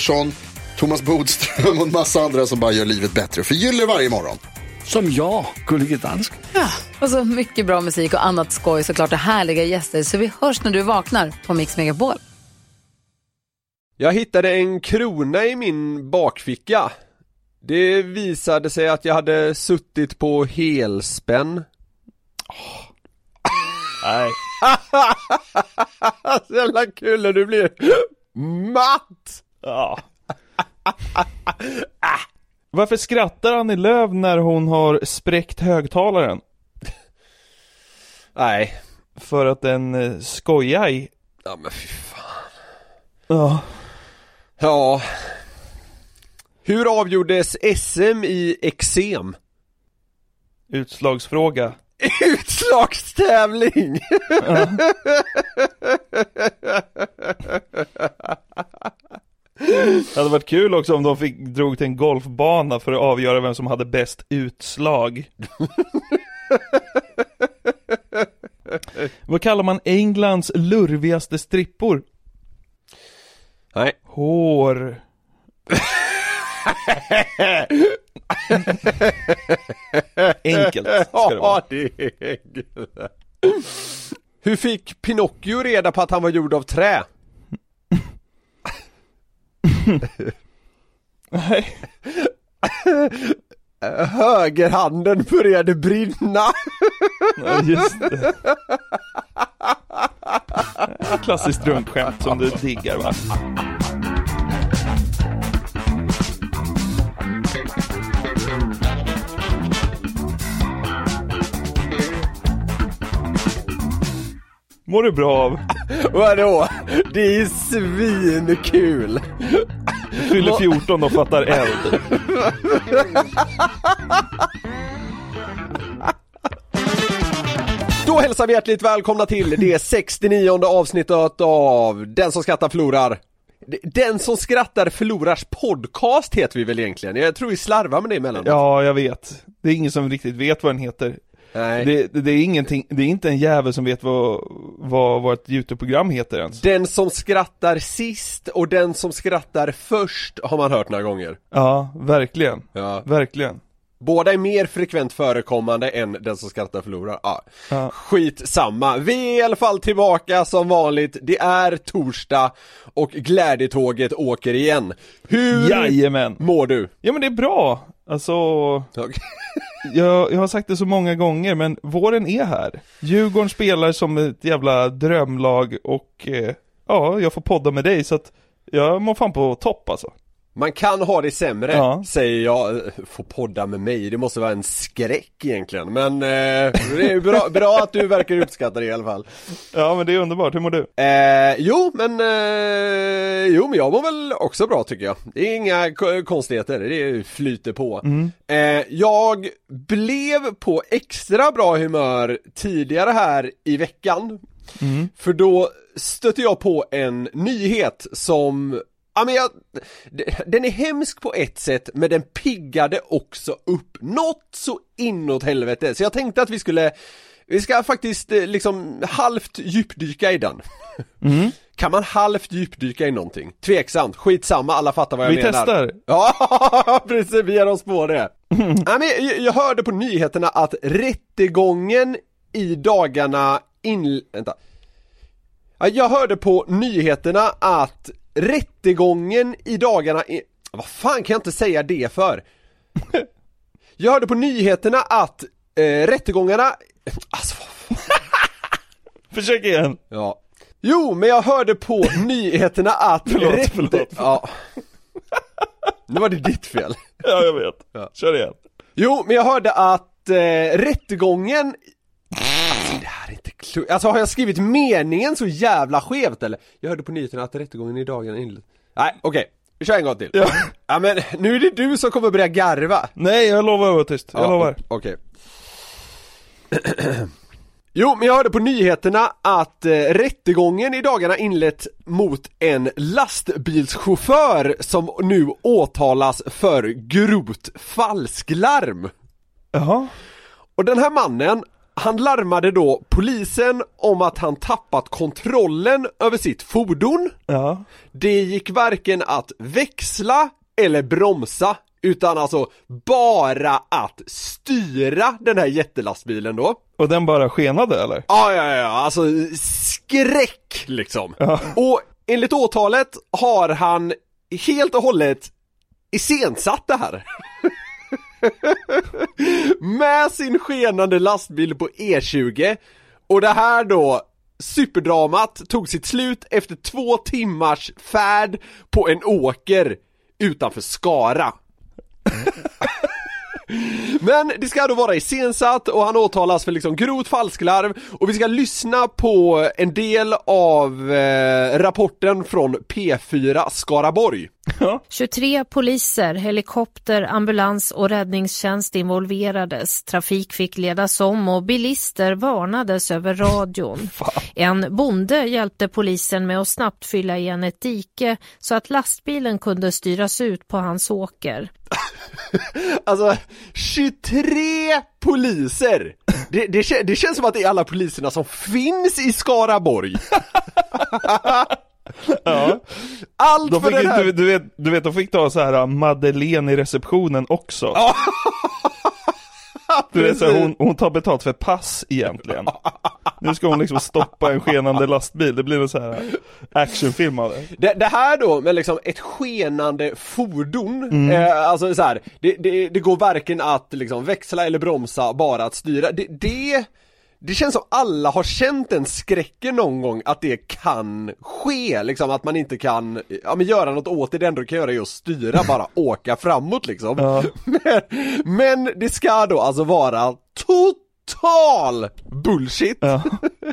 Pettersson, Thomas Bodström och en massa andra som bara gör livet bättre. Förgyller varje morgon. Som jag, Gullige Dansken. Och så mycket bra musik och annat skoj såklart och härliga gäster. Så vi hörs när du vaknar på Mix Megapol. Jag hittade en krona i min bakficka. Det visade sig att jag hade suttit på helspänn. Nej. Så jävla kul när du blir matt! Ja. Varför skrattar Annie Lööf när hon har spräckt högtalaren? Nej. För att den eh, skojar i. Ja men fy fan. Ja. Ja. Hur avgjordes SM i eksem? Utslagsfråga. Utslagstävling! Det hade varit kul också om de fick, drog till en golfbana för att avgöra vem som hade bäst utslag. Vad kallar man Englands lurvigaste strippor? Nej. Hår. Enkelt ska det vara. Ja, det är enkelt. Hur fick Pinocchio reda på att han var gjord av trä? Nej. Högerhanden började brinna. Ja, just det. Klassiskt runkskämt som du diggar va? Mår du bra av? Vadå? Det är svinkul! Fyller 14 och fattar eld. Då hälsar vi hjärtligt välkomna till det 69 avsnittet av Den som skrattar förlorar. Den som skrattar förlorars podcast heter vi väl egentligen? Jag tror vi slarvar med det emellanåt. Ja, jag vet. Det är ingen som riktigt vet vad den heter. Det, det, är ingenting, det är inte en jävel som vet vad, vad vårt YouTube-program heter ens. Den som skrattar sist och den som skrattar först har man hört några gånger. Ja, verkligen. Ja. Verkligen. Båda är mer frekvent förekommande än den som skrattar förlorar. Ja. Ja. Skit samma. Vi är i alla fall tillbaka som vanligt. Det är torsdag och glädjetåget åker igen. Hur Jajamän. mår du? Ja men det är bra. Alltså, Okej jag, jag har sagt det så många gånger men våren är här. Djurgården spelar som ett jävla drömlag och eh, ja, jag får podda med dig så att jag mår fan på topp alltså. Man kan ha det sämre, Ja. säger jag. Få podda med mig, det måste vara en skräck egentligen. Men eh, det är bra, bra att du verkar uppskatta det i alla fall. Ja men det är underbart, hur mår du? Eh, jo, men eh, jo, men jag mår väl också bra tycker jag. Det är inga konstigheter, det flyter på. Eh, jag blev på extra bra humör tidigare här i veckan. För då stötte jag på en nyhet som Ja men jag, den är hemsk på ett sätt men den piggade också upp något så inåt helvete. Så jag tänkte att vi skulle Vi ska faktiskt eh, liksom halvt djupdyka i den. Kan man halvt djupdyka i någonting? Tveksamt, skitsamma, alla fattar vad jag Vi menar. testar. Ja, precis, vi ger oss på det. Ja, men jag, hörde på nyheterna att rättegången i dagarna in... Vänta. Ja, Jag hörde på nyheterna att rättegången i dagarna, i- vad fan kan jag inte säga det för? Jag hörde på nyheterna att eh, rättegångarna, alltså vad Försök igen. Ja. Jo, men jag hörde på nyheterna att Förlåt, rätte- förlåt. Ja. Nu var det ditt fel. Ja, jag vet. Ja. Kör igen. Jo, men jag hörde att eh, rättegången Alltså det här är inte klokt. Alltså har jag skrivit meningen så jävla skevt eller? Jag hörde på nyheterna att rättegången i dagen inleds Nej, okej. Vi kör en gång till. Ja. ja men nu är det du som kommer börja garva. Nej, jag lovar att vara tyst. Jag Ja, lovar. Okej. Jo, men jag hörde på nyheterna att eh, rättegången i dagarna inlett mot en lastbilschaufför som nu åtalas för grovt falsklarm. Jaha. Och den här mannen, han larmade då polisen om att han tappat kontrollen över sitt fordon. Ja. Det gick varken att växla eller bromsa utan alltså bara att styra den här jättelastbilen då. Och den bara skenade eller? Ja, ja, ja, alltså skräck liksom. Ja. Och enligt åtalet har han helt och hållet iscensatt det här. Med sin skenande lastbil på E20 och det här då Superdramat tog sitt slut efter två timmars färd på en åker utanför Skara. Men det ska då vara iscensatt och han åtalas för liksom grovt falsklarv. och vi ska lyssna på en del av eh, rapporten från P4 Skaraborg. 23 poliser, helikopter, ambulans och räddningstjänst involverades. Trafik fick ledas om och bilister varnades över radion. En bonde hjälpte polisen med att snabbt fylla igen ett dike så att lastbilen kunde styras ut på hans åker. Alltså 23 poliser! Det, det, det känns som att det är alla poliserna som finns i Skaraborg. Ja. Allt De för den här... du, du, vet, du vet, de fick ta så här uh, Madeleine i receptionen också. Du vet, så här, hon, hon tar betalt för pass egentligen. Nu ska hon liksom stoppa en skenande lastbil, det blir en så här uh, actionfilm av det. Det, det här då med liksom ett skenande fordon, Mm. eh, alltså så här, det, det, det går varken att liksom växla eller bromsa, bara att styra. Det, det, det känns som alla har känt den skräcken någon gång att det kan ske, liksom att man inte kan, ja men göra något åt det, det enda du kan göra är att styra, bara åka framåt liksom. Ja. Men, men det ska då alltså vara total bullshit! Ja.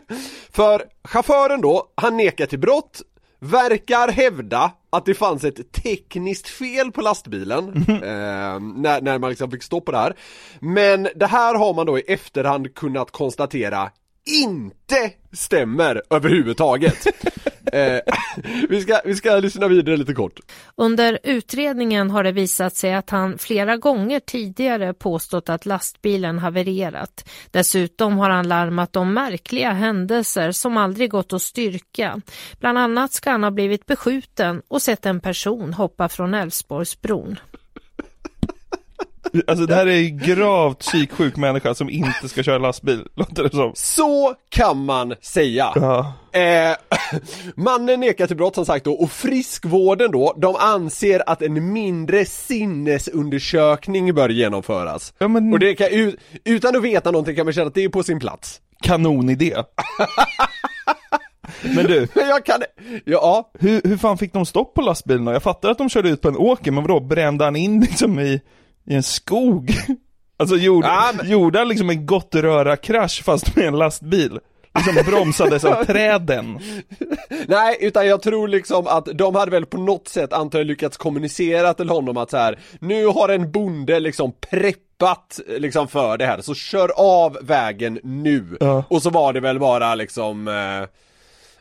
För chauffören då, han nekar till brott, verkar hävda att det fanns ett tekniskt fel på lastbilen eh, när, när man liksom fick stopp på det här. Men det här har man då i efterhand kunnat konstatera inte stämmer överhuvudtaget. eh, vi, ska, vi ska lyssna vidare lite kort. Under utredningen har det visat sig att han flera gånger tidigare påstått att lastbilen havererat. Dessutom har han larmat om märkliga händelser som aldrig gått att styrka. Bland annat ska han ha blivit beskjuten och sett en person hoppa från Älvsborgsbron. Alltså det här är en gravt psyksjuk människa som inte ska köra lastbil, låter det som. Så kan man säga. Ja. Eh, mannen nekar till brott som sagt då och friskvården då, de anser att en mindre sinnesundersökning bör genomföras. Ja, men- Och det kan, ut- utan att veta någonting kan man känna att det är på sin plats. Kanonidé. Men du, jag kan, ja, hur, hur fan fick de stopp på lastbilen? Jag fattar att de körde ut på en åker, men vadå, brände han in liksom i, i en skog? Alltså gjorde, Ja, men- gjorde han liksom en Gottröra-krasch fast med en lastbil? Liksom bromsades av träden? nej utan jag tror liksom att de hade väl på något sätt antar jag lyckats kommunicera till honom att så här, nu har en bonde liksom preppat liksom för det här, så kör av vägen nu. Ja. Och så var det väl bara liksom eh,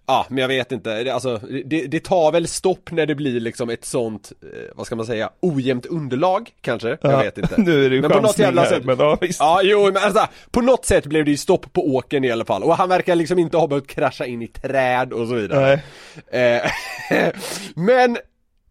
Ja, men jag vet inte, det, alltså, det, det tar väl stopp när det blir liksom ett sånt, eh, vad ska man säga, ojämnt underlag kanske? Jag Ja, vet inte. nu är det ju men på något jävla sätt, men ja, visst. Ja, jo men alltså, på något sätt blev det ju stopp på åken i alla fall, och han verkar liksom inte ha behövt krascha in i träd och så vidare. Nej. Eh, men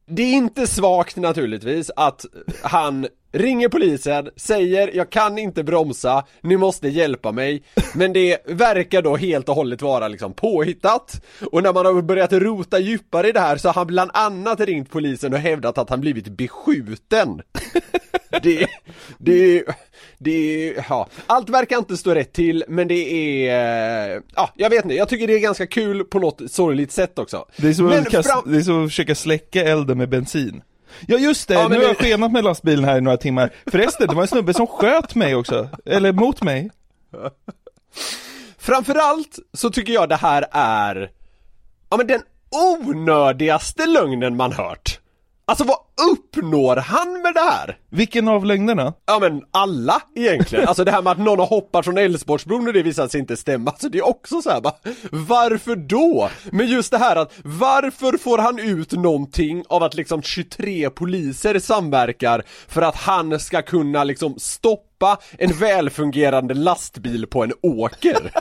det är inte svagt naturligtvis att han ringer polisen, säger jag kan inte bromsa, ni måste hjälpa mig. Men det verkar då helt och hållet vara liksom påhittat. Och när man har börjat rota djupare i det här så har han bland annat ringt polisen och hävdat att han blivit beskjuten. Det, det, det, ja, allt verkar inte stå rätt till men det är, ja, jag vet inte, jag tycker det är ganska kul på något sorgligt sätt också. Det är som, Men att, kasta, fram- det är som att försöka släcka elden med bensin. Ja just det, Ja, nu har jag skenat med lastbilen här i några timmar. Förresten, det var en snubbe som sköt mig också. Eller mot mig. Framförallt så tycker jag det här är, ja men den onödigaste lögnen man hört. Alltså vad uppnår han med det här? Vilken av lögnerna? Ja men alla egentligen, alltså det här med att någon har hoppat från Älvsborgsbron och det visar sig inte stämma, alltså det är också så här bara, varför då? Men just det här att, varför får han ut någonting av att liksom 23 poliser samverkar för att han ska kunna liksom stoppa en välfungerande lastbil på en åker?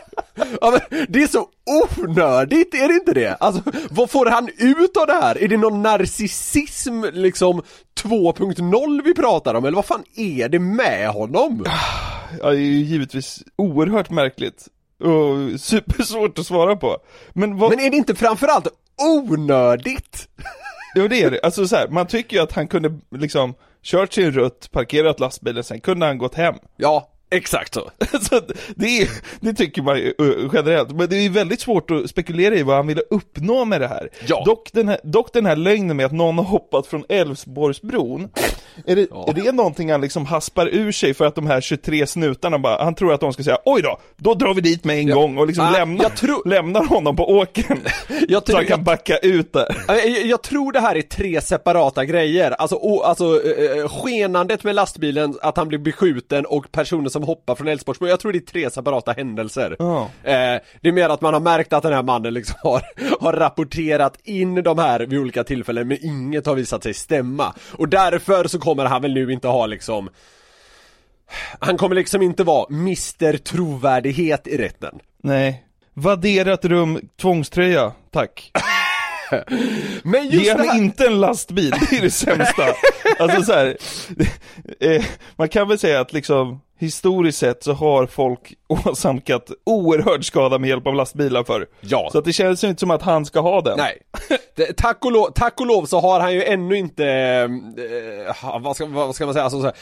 Ja, men det är så onödigt, är det inte det? Alltså, vad får han ut av det här? Är det någon narcissism liksom 2.0 vi pratar om, eller vad fan är det med honom? Ja, det är ju givetvis oerhört märkligt. Och supersvårt att svara på. Men vad... Men är det inte framförallt onödigt? Jo det är det, alltså så här, man tycker ju att han kunde liksom kört sin rutt, parkerat lastbilen, sen kunde han gått hem. Ja, exakt så. så det, det tycker man ju uh, generellt, men det är väldigt svårt att spekulera i vad han ville uppnå med det här. Ja. Dock, den här, dock den här lögnen med att någon har hoppat från Älvsborgsbron, är det, är det någonting han liksom haspar ur sig för att de här 23 snutarna bara, han tror att de ska säga oj då, då drar vi dit med en Ja. gång och liksom Ah, lämnar, tror- lämnar honom på åkern. Jag så tror- han kan jag- backa ut där. Jag, jag, tror det här är tre separata grejer, alltså, o, alltså eh, skenandet med lastbilen, att han blir beskjuten och personen som hoppar från Älvsborgsbron, jag tror det är tre separata händelser. Ja. Eh, det är mer att man har märkt att den här mannen liksom har, har rapporterat in de här vid olika tillfällen, men inget har visat sig stämma. Och därför så kommer han väl nu inte ha liksom han kommer liksom inte vara Mr trovärdighet i rätten. Nej. Vadderat rum, tvångströja, tack. Men just Ge det han här... inte en lastbil, det är det sämsta. alltså så här, eh, man kan väl säga att liksom historiskt sett så har folk åsamkat oerhörd skada med hjälp av lastbilar för. Ja. Så att det känns ju inte som att han ska ha den. Nej. Det, tack, och lov, tack och lov så har han ju ännu inte, eh, vad, ska, vad ska man säga, alltså, så här,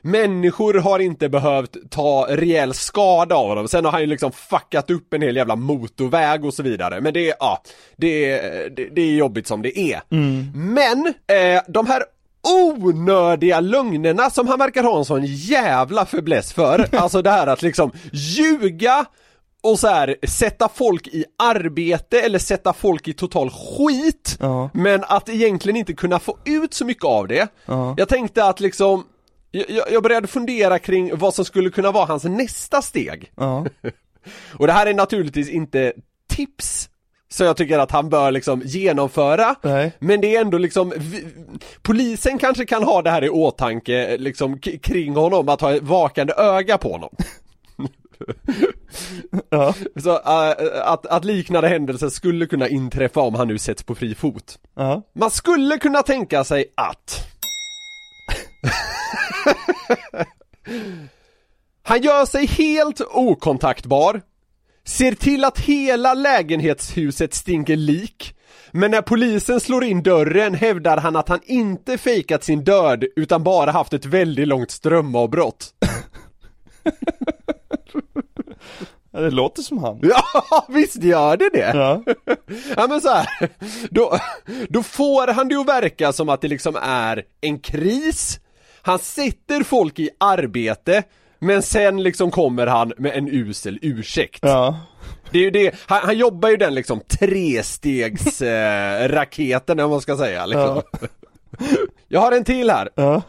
Människor har inte behövt ta rejäl skada av honom, sen har han ju liksom fuckat upp en hel jävla motorväg och så vidare, men det är, ja, det är, det, det är jobbigt som det är. Men, eh, de här onödiga lögnerna som han verkar ha en sån jävla fäbless för, alltså det här att liksom ljuga och så här, sätta folk i arbete eller sätta folk i total skit, Ja. men att egentligen inte kunna få ut så mycket av det. Ja. Jag tänkte att liksom, jag, jag- jag började fundera kring vad som skulle kunna vara hans nästa steg. Ja. Och det här är naturligtvis inte tips så jag tycker att han bör liksom genomföra. Nej. Men det är ändå liksom, vi, polisen kanske kan ha det här i åtanke liksom kring honom, att ha ett vakande öga på honom. Ja. Så äh, att, att liknande händelser skulle kunna inträffa om han nu sätts på fri fot. Ja. Man skulle kunna tänka sig att Han gör sig helt okontaktbar Ser till att hela lägenhetshuset stinker lik Men när polisen slår in dörren hävdar han att han inte fejkat sin död utan bara haft ett väldigt långt strömavbrott ja, det låter som han. Ja, visst gör det det! Ja. Ja men så här, då, då får han det att verka som att det liksom är en kris Han sätter folk i arbete Men sen liksom kommer han med en usel ursäkt Ja. Det är ju det, han, han jobbar ju den liksom trestegs eh, om man ska säga liksom. Jag har en till här Ja.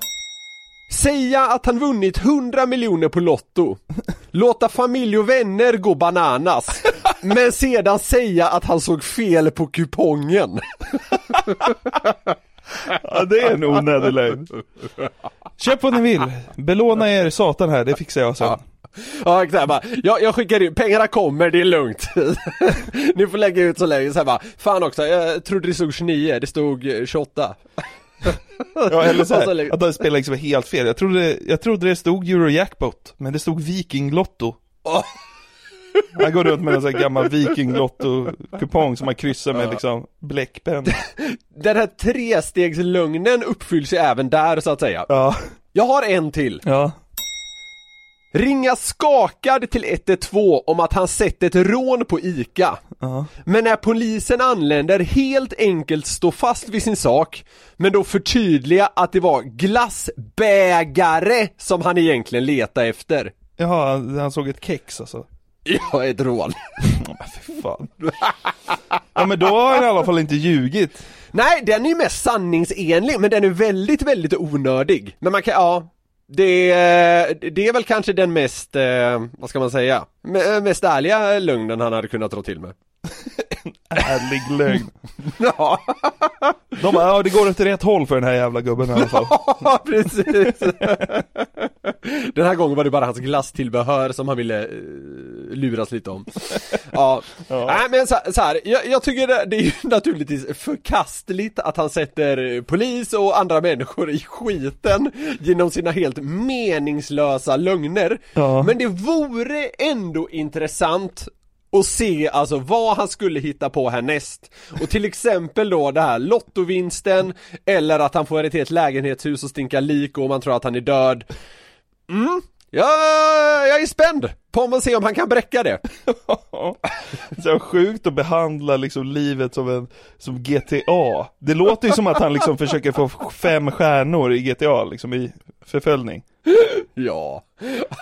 Säga att han vunnit 100 miljoner på Lotto Låta familj och vänner gå bananas Men sedan säga att han såg fel på kupongen ja, det är en onödig lögn. Köp vad ni vill. Belåna er satan här, det fixar jag sen. Ja exakt bara, jag, jag skickar ut, pengarna kommer, det är lugnt Ni får lägga ut så länge, så här bara Fan också, jag trodde det stod 29, det stod eh, 28 Ja, eller så här, att det spelade liksom helt fel. Jag trodde, jag trodde det stod Eurojackpot, men det stod Vikinglotto. Han går runt med en sån här gammal Vikinglotto-kupong som man kryssar med liksom bläckpenna. Den här trestegslögnen uppfylls ju även där så att säga. Ja, Jag har en till. ja. Ringa skakad till 112 om att han sett ett rån på ICA. Ja. Men när polisen anländer helt enkelt stå fast vid sin sak, men då förtydliga att det var glassbägare som han egentligen letade efter. Jaha, han såg ett kex alltså. Ja, ett rån. Ja, men fy fan. Ja men då har han i alla fall inte ljugit. Nej, den är ju mest sanningsenlig, men den är väldigt, väldigt onödig. Men man kan, ja det, det är väl kanske den mest, eh, vad ska man säga, me- mest ärliga lögnen han hade kunnat dra till med. Ärlig lögn. Ja, De bara, ja det går åt rätt håll för den här jävla gubben i alla fall. precis. Den här gången var det bara hans glasstillbehör som han ville eh, luras lite om. Ja, nej men så, så här, jag, jag tycker det, det är ju naturligtvis förkastligt att han sätter polis och andra människor i skiten genom sina helt meningslösa lögner. Ja. Men det vore ändå intressant och se alltså vad han skulle hitta på härnäst. Och till exempel då det här lottovinsten, eller att han får ett helt lägenhetshus och stinka lik och man tror att han är död. Mm, ja, jag är spänd på om man ser om han kan bräcka det. Så sjukt att behandla liksom livet som en, som GTA. Det låter ju som att han liksom försöker få fem stjärnor i GTA liksom i förföljning. Ja,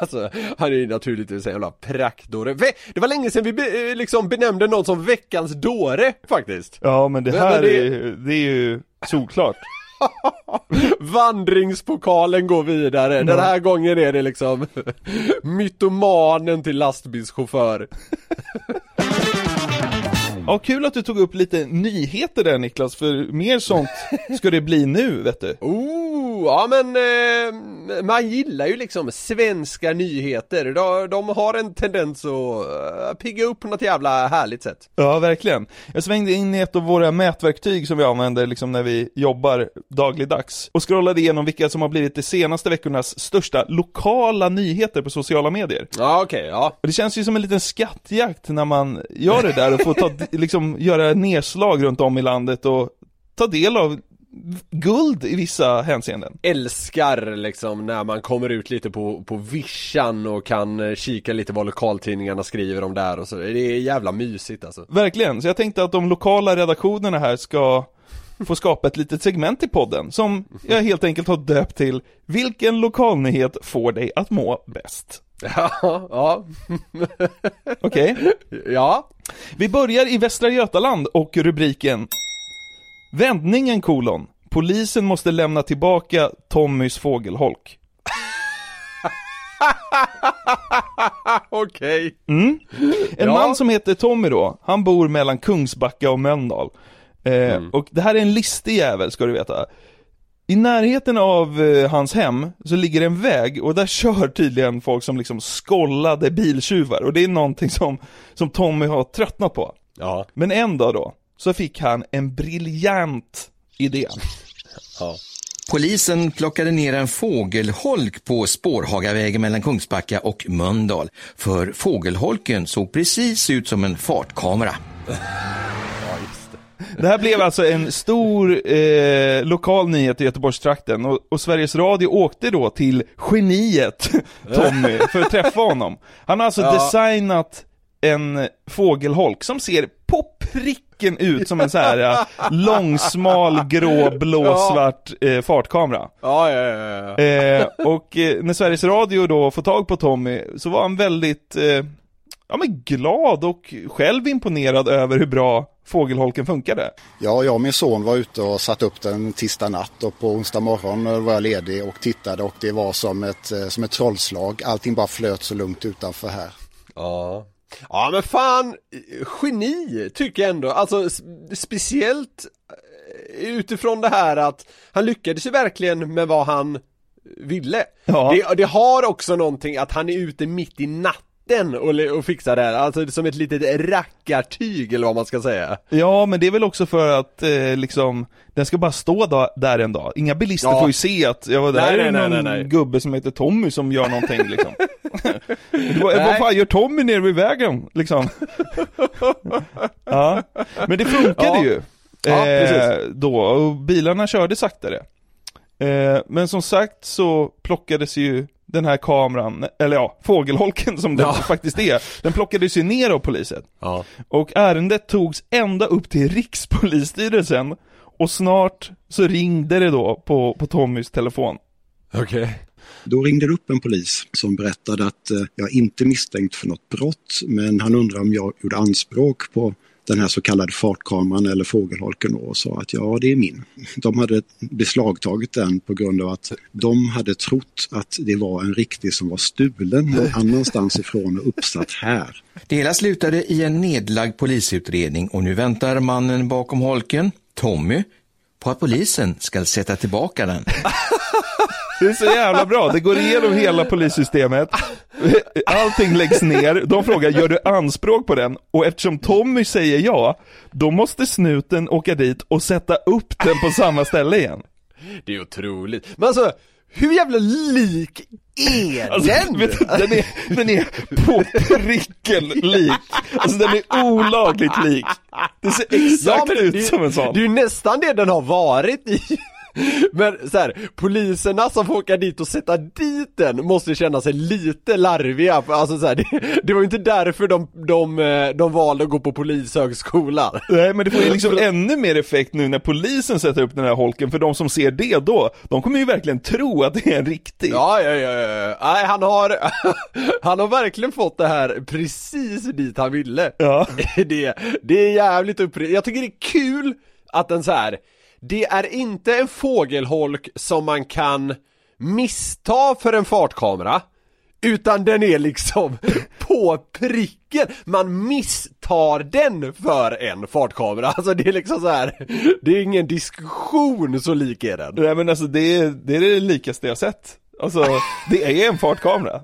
alltså han är ju naturligtvis en jävla praktdåre. Det var länge sedan vi be- liksom benämnde någon som veckans dåre faktiskt. Ja men det Men- här men det- Är, det är ju solklart. Vandringspokalen går vidare. Den här gången är det liksom mytomanen till lastbilschaufför. Ja kul att du tog upp lite nyheter där Niklas, för mer sånt ska det bli nu vet du. Oh, ja men eh, man gillar ju liksom svenska nyheter. De, de har en tendens att eh, pigga upp på något jävla härligt sätt. Ja, verkligen. Jag svängde in i ett av våra mätverktyg som vi använder liksom när vi jobbar dagligdags och scrollade igenom vilka som har blivit de senaste veckornas största lokala nyheter på sociala medier. Ja okej, ja. Och det känns ju som en liten skattjakt när man gör det där och får ta, liksom göra nedslag runt om i landet och ta del av guld i vissa hänseenden. Älskar liksom när man kommer ut lite på, på vischan och kan eh, kika lite vad lokaltidningarna skriver om där och så. Det är jävla mysigt alltså. Verkligen, så jag tänkte att de lokala redaktionerna här ska få skapa ett litet segment i podden som jag helt enkelt har döpt till Vilken lokalnyhet får dig att må bäst? Ja, ja, Okej? ja. Vi börjar i Västra Götaland och rubriken Vändningen kolon Polisen måste lämna tillbaka Tommys fågelholk. Okej. Mm. En Ja. man som heter Tommy då, han bor mellan Kungsbacka och Mölndal. Eh, Och det här är en listig jävel ska du veta. I närheten av eh, hans hem så ligger en väg och där kör tydligen folk som liksom skollade biltjuvar och det är någonting som, som Tommy har tröttnat på. Ja. Men en dag då, så fick han en briljant idé. Polisen plockade ner en fågelholk på Spårhagavägen mellan Kungsbacka och Mölndal. För fågelholken såg precis ut som en fartkamera. Det här blev alltså en stor eh, lokal nyhet i Göteborgstrakten och, och Sveriges Radio åkte då till geniet Tommy för att träffa honom. Han har alltså Ja. designat en fågelholk som ser på pricken ut som en så här eh, långsmal, grå, blå, Ja. svart eh, fartkamera. Ja, ja, ja, ja. Eh, och eh, när Sveriges Radio då får tag på Tommy så var han väldigt eh, ja, men glad och själv imponerad över hur bra fågelholken funkade. Ja, jag och min son var ute och satt upp den tisdag natt och på onsdag morgon var jag ledig och tittade och det var som ett, eh, som ett trollslag. Allting bara flöt så lugnt utanför här. Ja. Ja men fan, geni tycker jag ändå, alltså speciellt eh, utifrån det här att han lyckades ju verkligen med vad han ville. Ja. Det, det har också någonting att han är ute mitt i natten mitten och, och fixa det här, alltså som ett litet rackartyg eller vad man ska säga. Ja, men det är väl också för att eh, liksom, den ska bara stå da- där en dag. Inga bilister Ja. får ju se att, ja, det här Nej, är nej, någon nej, gubbe som heter Tommy som gör någonting liksom. Vad Nej. fan gör Tommy nere vid vägen, liksom? ja, men det funkade Ja. ju. Ja, eh, då, och bilarna körde saktare. Eh, men som sagt så plockades ju den här kameran, eller ja, fågelholken som det Ja. faktiskt är, den plockades ju ner av polisen. Ja. Och ärendet togs ända upp till Rikspolisstyrelsen och snart så ringde det då på, på Tommys telefon. Okej. Då ringde det upp en polis som berättade att eh, jag inte misstänkt för något brott men han undrar om jag gjorde anspråk på den här så kallade fartkameran eller fågelholken då och sa att ja, det är min. De hade beslagtagit den på grund av att de hade trott att det var en riktig som var stulen någon annanstans ifrån och uppsatt här. Det hela slutade i en nedlagd polisutredning och nu väntar mannen bakom holken, Tommy, på att polisen ska sätta tillbaka den. Det är så jävla bra, det går igenom hela polissystemet, allting läggs ner, de frågar gör du anspråk på den? Och eftersom Tommy säger ja, då måste snuten åka dit och sätta upp den på samma ställe igen. Det är otroligt. Men alltså, hur jävla lik är Alltså, den? vet du, den, är, den är på pricken lik. Alltså den är olagligt lik. Det ser exakt men ut det, som en sån. Det är ju nästan det den har varit i. Men så här, poliserna som får åka dit och sätta dit den måste känna sig lite larviga, alltså så här, det, det var ju inte därför de, de, eh, de valde att gå på polishögskolan. Nej men det får ju liksom ännu mer effekt nu när polisen sätter upp den här holken, för de som ser det då, de kommer ju verkligen tro att det är en riktig. Ja, ja, ja, ja. Nej, han har, han har verkligen fått det här precis dit han ville. Ja. Det, det är jävligt uppriktigt. Jag tycker det är kul att den så här. Det är inte en fågelholk som man kan missta för en fartkamera. Utan den är liksom på pricken, man misstar den för en fartkamera, alltså det är liksom så här. det är ingen diskussion så lik är den. Nej men alltså det är, det är det likaste jag sett. Alltså, det är en fartkamera.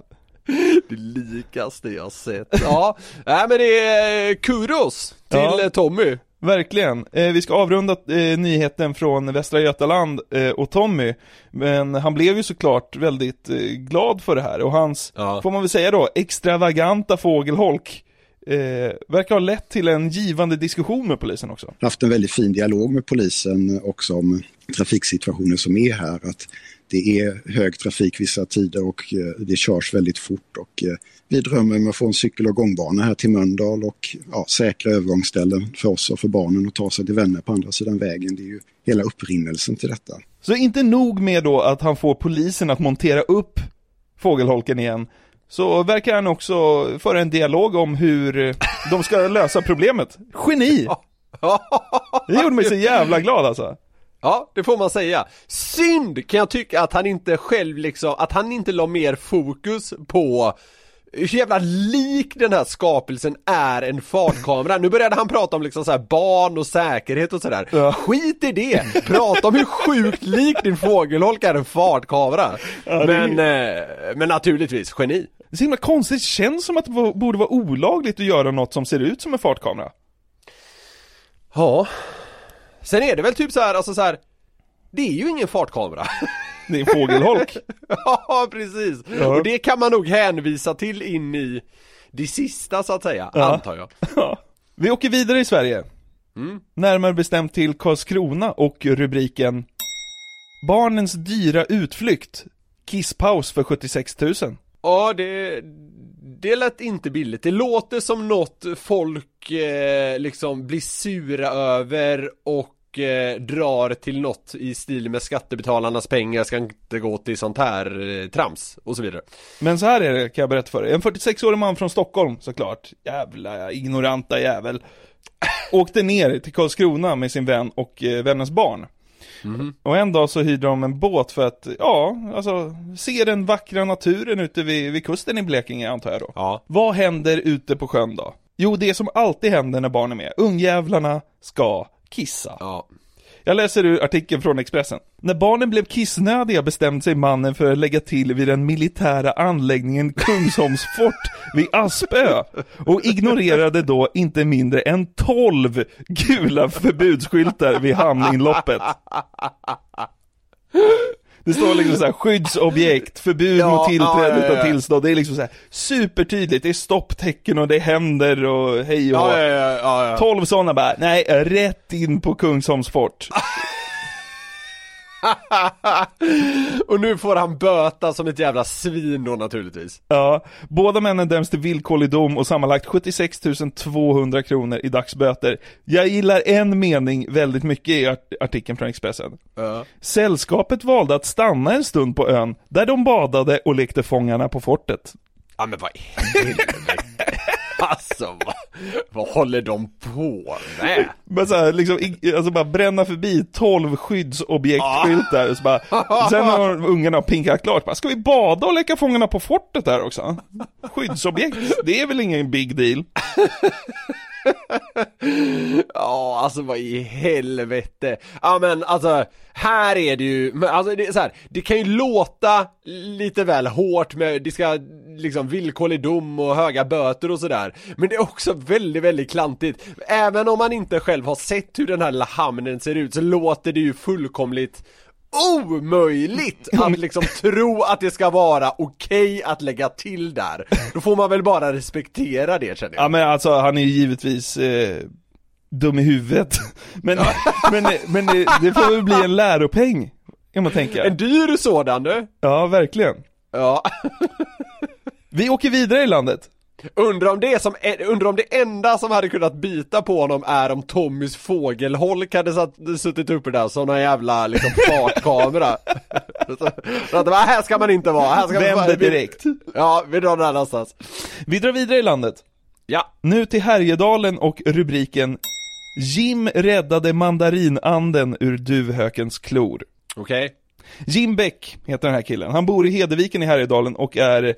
Det likaste jag sett. Ja, nej men det är kudos till Ja. eh, Tommy. Verkligen. Eh, vi ska avrunda eh, nyheten från Västra Götaland eh, och Tommy. Men han blev ju såklart väldigt eh, glad för det här och hans, Ja. får man väl säga då, extravaganta fågelholk eh, verkar ha lett till en givande diskussion med polisen också. haft en väldigt fin dialog med polisen också om trafiksituationen som är här. Att det är hög trafik vissa tider och eh, det körs väldigt fort och eh, vi drömmer om att få en cykel och gångbana här till Mölndal och ja, säkra övergångsställen för oss och för barnen att ta sig till vänner på andra sidan vägen. Det är ju hela upprinnelsen till detta. Så inte nog med då att han får polisen att montera upp fågelholken igen, så verkar han också föra en dialog om hur de ska lösa problemet. Geni! Det gjorde mig så jävla glad alltså. Ja, det får man säga. Synd kan jag tycka att han inte själv liksom, att han inte la mer fokus på hur jävla lik den här skapelsen är en fartkamera. Nu började han prata om liksom så här barn och säkerhet och sådär. Ja. Skit i det! Prata om hur sjukt lik din fågelholk är en fartkamera. Ja, det är- men, eh, men naturligtvis, geni. Det är så himla konstigt, det känns som att det borde vara olagligt att göra något som ser ut som en fartkamera. Ja. Sen är det väl typ så här, alltså så här. Det är ju ingen fartkamera. Det är en fågelholk. ja, precis. Ja. Och det kan man nog hänvisa till in i det sista så att säga, Ja. antar jag. Ja. Vi åker vidare i Sverige. Mm. Närmare bestämt till Karlskrona och rubriken Barnens dyra utflykt. Kisspaus för 76 000. Ja, det, det lät inte billigt. Det låter som något folk eh, liksom blir sura över och eh, drar till något i stil med skattebetalarnas pengar ska inte gå till sånt här eh, trams och så vidare. Men så här är det kan jag berätta för dig. En 46-årig man från Stockholm såklart. Jävla ignoranta jävel. Åkte ner till Karlskrona med sin vän och eh, vännens barn. Och en dag så hyrde de en båt för att, ja, alltså se den vackra naturen ute vid, vid kusten i Blekinge antar jag då. Ja. Vad händer ute på sjön då? Jo, det som alltid händer när barn är med. Ungjävlarna ska kissa. Ja. Jag läser ur artikeln från Expressen. När barnen blev kissnödiga bestämde sig mannen för att lägga till vid den militära anläggningen Kungsholms fort vid Aspö och ignorerade då inte mindre än 12 gula förbudsskyltar vid hamninloppet. Det står liksom såhär skyddsobjekt, förbud Ja, mot tillträde ja, ja, utan tillstånd. Det är liksom så här supertydligt, det är stopptecken och det händer och hej och ja, ja, ja, ja. 12 sådana bara, nej, rätt in på Kungsholms fort. och nu får han böta som ett jävla svin då naturligtvis. Ja, båda männen döms till villkorlig dom och sammanlagt 76 200 kronor i dagsböter. Jag gillar en mening väldigt mycket i art- artikeln från Expressen. Ja. Sällskapet valde att stanna en stund på ön, där de badade och lekte fångarna på fortet. Ja men vad i helvete. Alltså vad, vad håller de på med? Men så här, liksom, alltså bara bränna förbi 12 skyddsobjektskyltar, och så bara, sen har ungarna pinkat klart, bara, ska vi bada och leka fångarna på fortet där också? Skyddsobjekt, det är väl ingen big deal? Ja, alltså vad i helvete. Ja men alltså, här är det ju, alltså det är så här, det kan ju låta lite väl hårt med, det ska liksom villkorlig dom och höga böter och sådär. Men det är också väldigt, väldigt klantigt. Även om man inte själv har sett hur den här lilla hamnen ser ut så låter det ju fullkomligt omöjligt att liksom tro att det ska vara okej att lägga till där. Då får man väl bara respektera det känner jag. Ja men alltså han är ju givetvis eh, dum i huvudet. Men, men, men det, det får väl bli en läropeng, kan man tänka. En dyr sådan du. Ja, verkligen. Ja. Vi åker vidare i landet. Undrar om det som, undrar om det enda som hade kunnat bita på honom är om Tommys fågelholk hade satt, suttit uppe där som någon jävla liksom fartkamera. så, att, "Va, här ska man inte vara, här ska man Vänder direkt. Ja, vi drar där någonstans. Vi drar vidare i landet. Ja. Nu till Härjedalen och rubriken Jim räddade mandarinanden ur duvhökens klor. Okej. Jim Beck heter den här killen. Han bor i Hedeviken i Härjedalen och är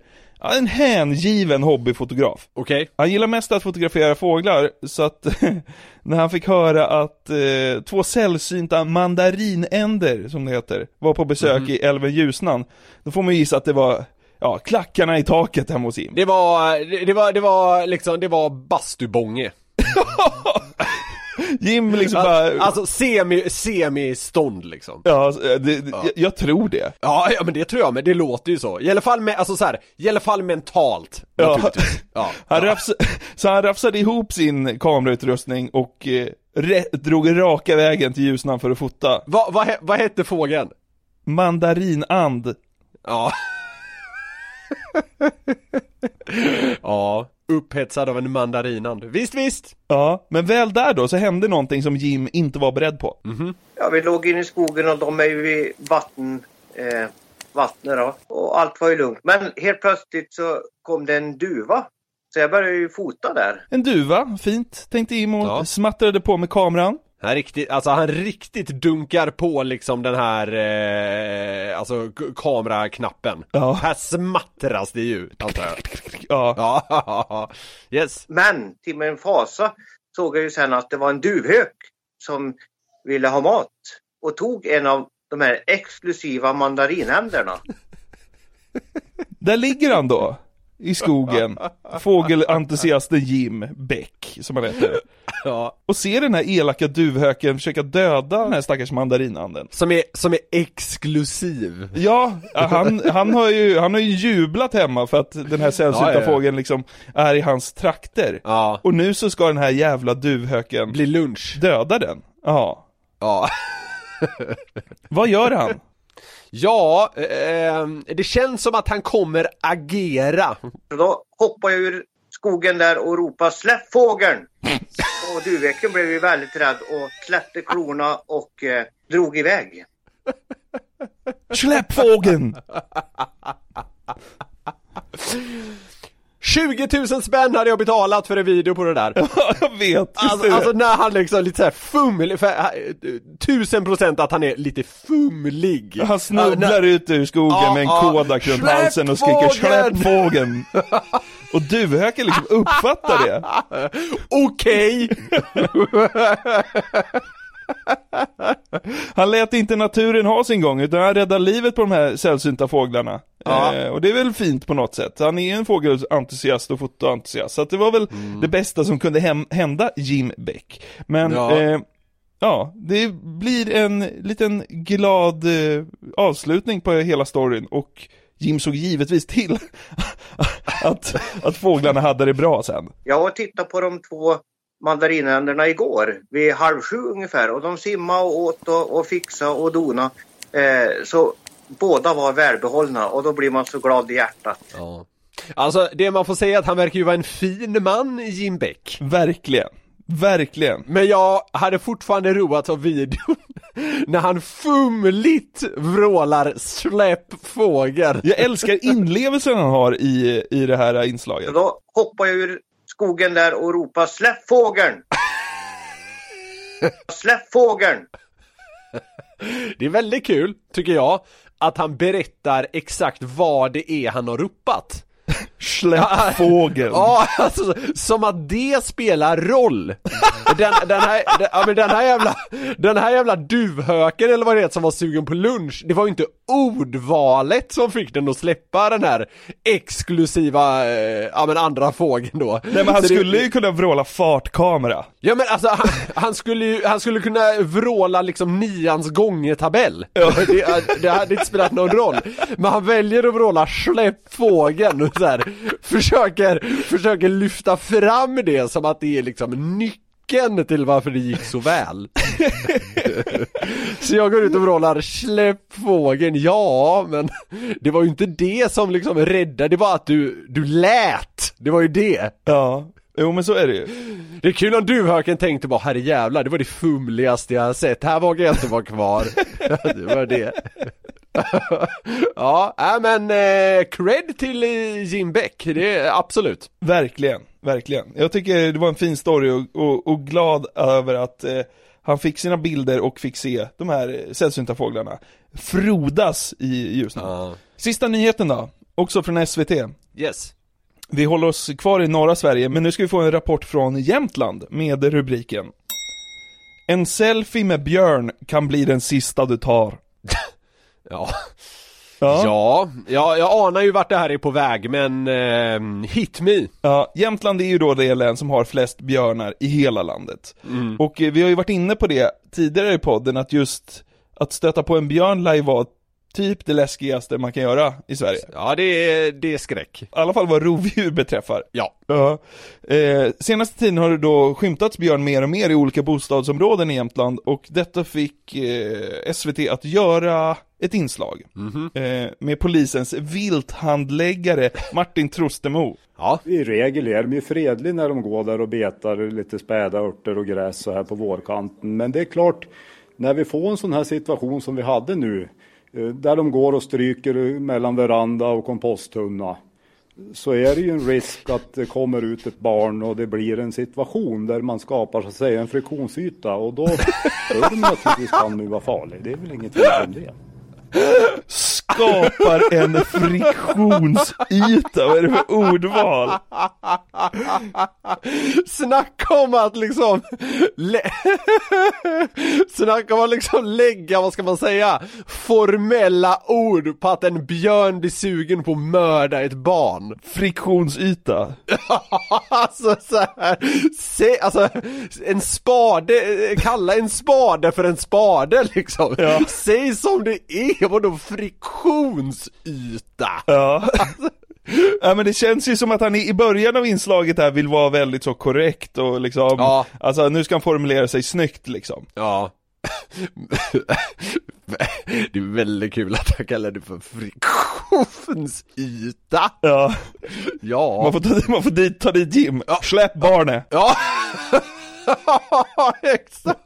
en hängiven hobbyfotograf. Okej. Han gillar mest att fotografera fåglar, så att när han fick höra att eh, två sällsynta mandarinänder, som det heter, var på besök Mhm. i älven Ljusnan, då får man ju gissa att det var, ja, klackarna i taket hemma hos Jim. Det var, det, det var, det var liksom, det var bastubånge. Jim liksom bara... Alltså semi, semi-stånd liksom. Ja, det, det, Jag, jag tror det. Ja, ja men det tror jag, men det låter ju så. I alla fall med, alltså så här, i alla fall mentalt. Ja. Ja. Han rafs, så han rafsade ihop sin kamerautrustning och eh, re, drog raka vägen till Ljusnan för att fota. Vad va, vad hette fågeln? Mandarinand. Ja. ja, upphetsad av en mandarinand. Visst, visst. Ja, men väl där då så hände någonting som Jim inte var beredd på. Ja, vi låg inne i skogen och de är ju vid vatten, eh, vattnet då. Och allt var ju lugnt. Men helt plötsligt så kom det en duva. Så jag började ju fota där. En duva, fint, tänkte Jim och Ja. smattrade på med kameran. Han riktigt, alltså han riktigt dunkar på liksom den här, eh, alltså kameraknappen. Ja. Här smattras det ju, antar jag. Ja. Ja, yes. Men till min fasa såg jag ju sen att det var en duvhök som ville ha mat. Och tog en av de här exklusiva mandarinhänderna. Där ligger han då. I skogen. Fågelentusiasten Jim Beck, som han heter. Ja. Och ser den här elaka duvhöken försöka döda den här stackars mandarinanden. Som är, som är exklusiv. Ja, han, han, har ju, han har ju jublat hemma för att den här sällsynta Ja, ja, fågeln liksom är i hans trakter. Ja. Och nu så ska den här jävla duvhöken Bli lunch. döda den. Ja. Ja. Vad gör han? Ja, eh, det känns som att han kommer agera. Då hoppade jag ur skogen där och ropade släpp fågeln! Och duvhöken blev ju väldigt rädd och släppte klorna och eh, drog iväg. Släpp fågeln! 20 000 spänn hade jag betalat för en video på det där. jag vet. Alltså, alltså när han liksom lite såhär fumlig, för, äh, tusen procent att han är lite fumlig. Han snubblar ut ur skogen Ja, med en ja. kodak runt halsen och skriker fågeln!" släpp fågeln! Och duvhöken liksom uppfattar det. Okej! Han lät inte naturen ha sin gång, utan han räddade livet på de här sällsynta fåglarna. Ja. Eh, och det är väl fint på något sätt. Han är en fågelentusiast och fotoentusiast, så att det var väl det bästa som kunde hem- hända Jim Beck. Men, Ja. ja. Eh, ja, det blir en liten glad eh, avslutning på hela storyn och Jim såg givetvis till att, att fåglarna hade det bra sen. Jag var och tittade på de två mandarinänderna igår vid halv sju ungefär och de simmade och åt och, och fixade och dona. Eh, så båda var välbehållna och då blir man så glad i hjärtat. Ja. Alltså det man får säga är att han verkar ju vara en fin man, Jim Beck. Verkligen. Verkligen. Men jag hade fortfarande roat av videon när han fumligt vrålar 'Släpp fågeln' Jag älskar inlevelsen han har i, i det här inslaget. Då hoppar jag ur skogen där och ropar släpp fågeln! släpp fågeln! Det är väldigt kul, tycker jag, att han berättar exakt vad det är han har ropat. Släpp fågeln! Ja, alltså som att det spelar roll! Den, den, här, den, ja, men den här jävla, den här jävla duvhöken eller vad det heter som var sugen på lunch, det var ju inte ordvalet som fick den att släppa den här exklusiva, eh, ja men andra fågeln då. Nej men han Så det- skulle ju kunna vråla fartkamera. Ja men alltså han, han skulle ju, han skulle kunna vråla liksom nians gångertabell. Det, det hade inte spelat någon roll. Men han väljer att vråla släpp fågeln och så här, försöker, försöker lyfta fram det som att det är liksom nyckeln till varför det gick så väl. Så jag går ut och vrålar släpp fågeln, ja men det var ju inte det som liksom räddade, det var att du, du lät, det var ju det. Ja, jo men så är det ju. Det är kul om duvhöken tänkte bara herre jävlar, det var det fumligaste jag har sett, här vågar jag inte vara kvar. det var det. ja, äh, men eh, cred till eh, Jim Beck, det är absolut. Verkligen, verkligen. Jag tycker det var en fin story och, och, och glad över att eh, han fick sina bilder och fick se de här eh, sällsynta fåglarna frodas i Ljusnan. Sista nyheten då, också från SVT. Yes. Vi håller oss kvar i norra Sverige, men nu ska vi få en rapport från Jämtland med rubriken En selfie med björn kan bli den sista du tar. Ja. Ja. Ja, ja, jag anar ju vart det här är på väg, men eh, hit me. Ja, Jämtland är ju då det län som har flest björnar i hela landet. Mm. Och eh, vi har ju varit inne på det tidigare i podden, att just att stöta på en björn lär ju vara typ det läskigaste man kan göra i Sverige. Ja, det är, det är skräck. I alla fall vad rovdjur beträffar. Ja. Ja. Eh, senaste tiden har det då skymtats björn mer och mer i olika bostadsområden i Jämtland och detta fick eh, SVT att göra ett inslag eh, med polisens vilthandläggare Martin Trostemo. Ja. I regel är de ju fredliga när de går där och betar lite späda örter och gräs så här på vårkanten. Men det är klart, när vi får en sån här situation som vi hade nu, Eh, där de går och stryker mellan veranda och komposttunna, så är det ju en risk att det kommer ut ett barn och det blir en situation där man skapar så att säga en friktionsyta och då, då är det naturligtvis kan nu vara farlig. Det är väl inget fel om det. Skapar en friktionsyta, vad är det för ordval? Snacka om att liksom lä- Snacka om att liksom lägga, vad ska man säga, formella ord på att en björn blir sugen på att mörda ett barn. Friktionsyta. alltså så här, se, alltså en spade, kalla en spade för en spade liksom. Säg som det är, vadå friktionsyta? Ja. Ja men det känns ju som att han i början av inslaget här vill vara väldigt så korrekt och liksom, Ja. alltså nu ska han formulera sig snyggt liksom. Ja. Det är väldigt kul att han kallar det för friktionsyta. Ja. Ja. Man får ta, man får dit, ta dit Jim, släpp barnet. Ja. Exakt.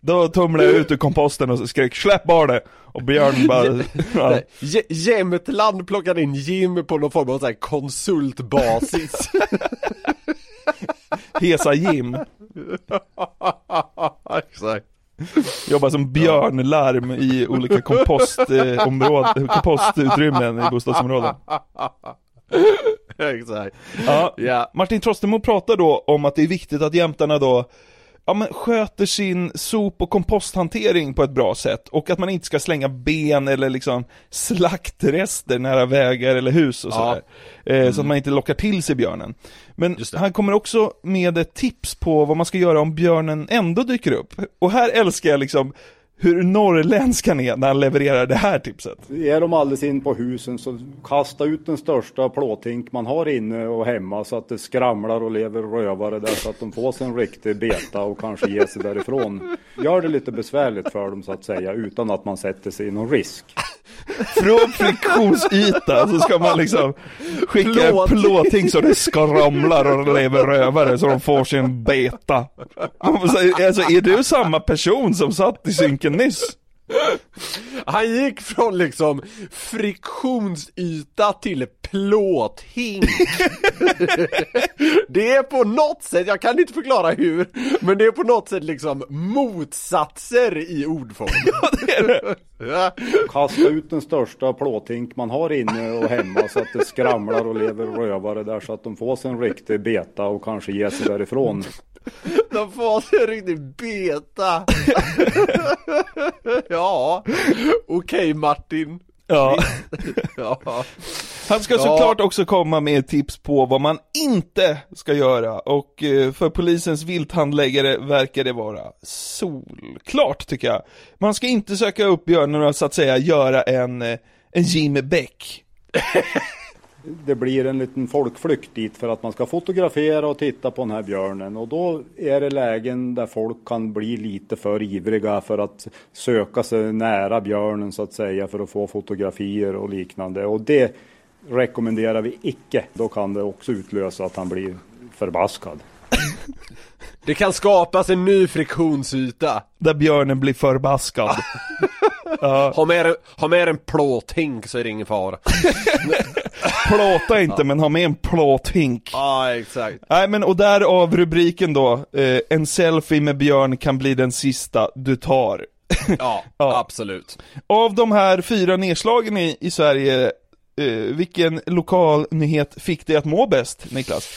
Då tumlade jag ut ur komposten och skrek släpp barnet. Och Björn bara, ja. Nej, J- Jämtland plockade in Jim på någon form av så här konsultbasis. Hesa Jim. Exakt. Jobbar som björnlarm i olika kompostområden, kompostutrymmen i bostadsområden. Exakt. Ja, Ja. Martin Trostemo pratar då om att det är viktigt att jämtarna då ja, men sköter sin sop och komposthantering på ett bra sätt och att man inte ska slänga ben eller liksom slaktrester nära vägar eller hus och Ja. sådär. Eh, Så att man inte lockar till sig björnen. Men han kommer också med ett tips på vad man ska göra om björnen ändå dyker upp. Och här älskar jag liksom hur norrländsk han är när han levererar det här tipset. Är de alldeles in på husen så kasta ut den största plåthink man har inne och hemma så att det skramlar och lever rövare där så att de får sig en riktig beta och kanske ger sig därifrån. Gör det lite besvärligt för dem så att säga utan att man sätter sig i någon risk. Från friktionsyta så ska man liksom skicka Plåt. plåting så det skramlar och lever rövare så de får sin beta. Alltså är du samma person som satt i synken nyss? Han gick från liksom friktionsyta till plåthink. det är på något sätt, jag kan inte förklara hur, men det är på något sätt liksom motsatser i ordform. Ja, det är det. Ja. Kasta ut den största plåthink man har inne och hemma så att det skramlar och lever rövare där så att de får sig en riktig beta och kanske ger sig därifrån. De får sig en riktig beta. ja, okej Martin. Ja. ja. Han ska Ja. såklart också komma med tips på vad man inte ska göra och eh, för polisens vilthandläggare verkar det vara solklart tycker jag. Man ska inte söka upp björnen och så att säga göra en, eh, en Jim Beck. Det blir en liten folkflykt dit för att man ska fotografera och titta på den här björnen och då är det lägen där folk kan bli lite för ivriga för att söka sig nära björnen så att säga för att få fotografier och liknande och det rekommenderar vi icke. Då kan det också utlösa att han blir förbaskad. Det kan skapas en ny friktionsyta. Där björnen blir förbaskad. ja. Ha med, ha med en plåthink så är det ingen fara. Plåta inte men ha med en plåthink. Ja, exakt. Nej men och därav rubriken då, eh, en selfie med björn kan bli den sista du tar. Ja, absolut. Av de här fyra nedslagen i, i Sverige, eh, vilken lokal nyhet fick dig att må bäst, Niklas?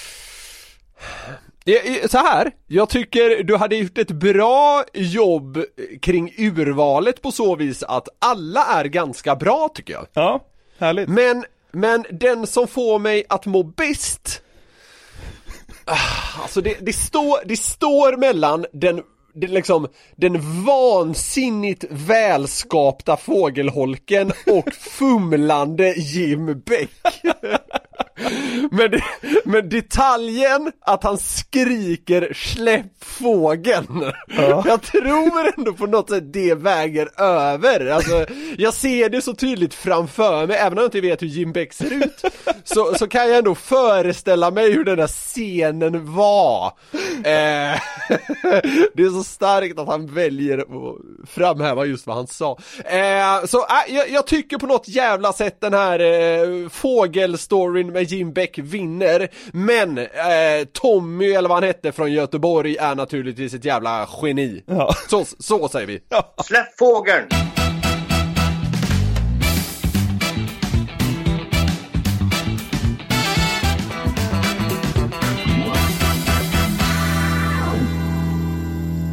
Så här, jag tycker du hade gjort ett bra jobb kring urvalet på så vis att alla är ganska bra tycker jag. Ja, härligt. Men, men den som får mig att må bäst Ah, Alltså det, det, står, det står mellan den det är liksom den vansinnigt välskapta fågelholken och fumlande Jim Beck. Men, det, men detaljen att han skriker släpp fågeln. Jag tror ändå på något sätt det väger över. Alltså, jag ser det så tydligt framför mig, även om jag inte vet hur Jim Beck ser ut. Så, så kan jag ändå föreställa mig hur den där scenen var. Eh, det är så starkt att han väljer att framhäva just vad han sa. Eh, så äh, jag, jag tycker på något jävla sätt den här eh, fågelstoryn med Jim Beck vinner. Men eh, Tommy, eller vad han hette, från Göteborg är naturligtvis ett jävla geni. Så, så säger vi. Släpp fågeln!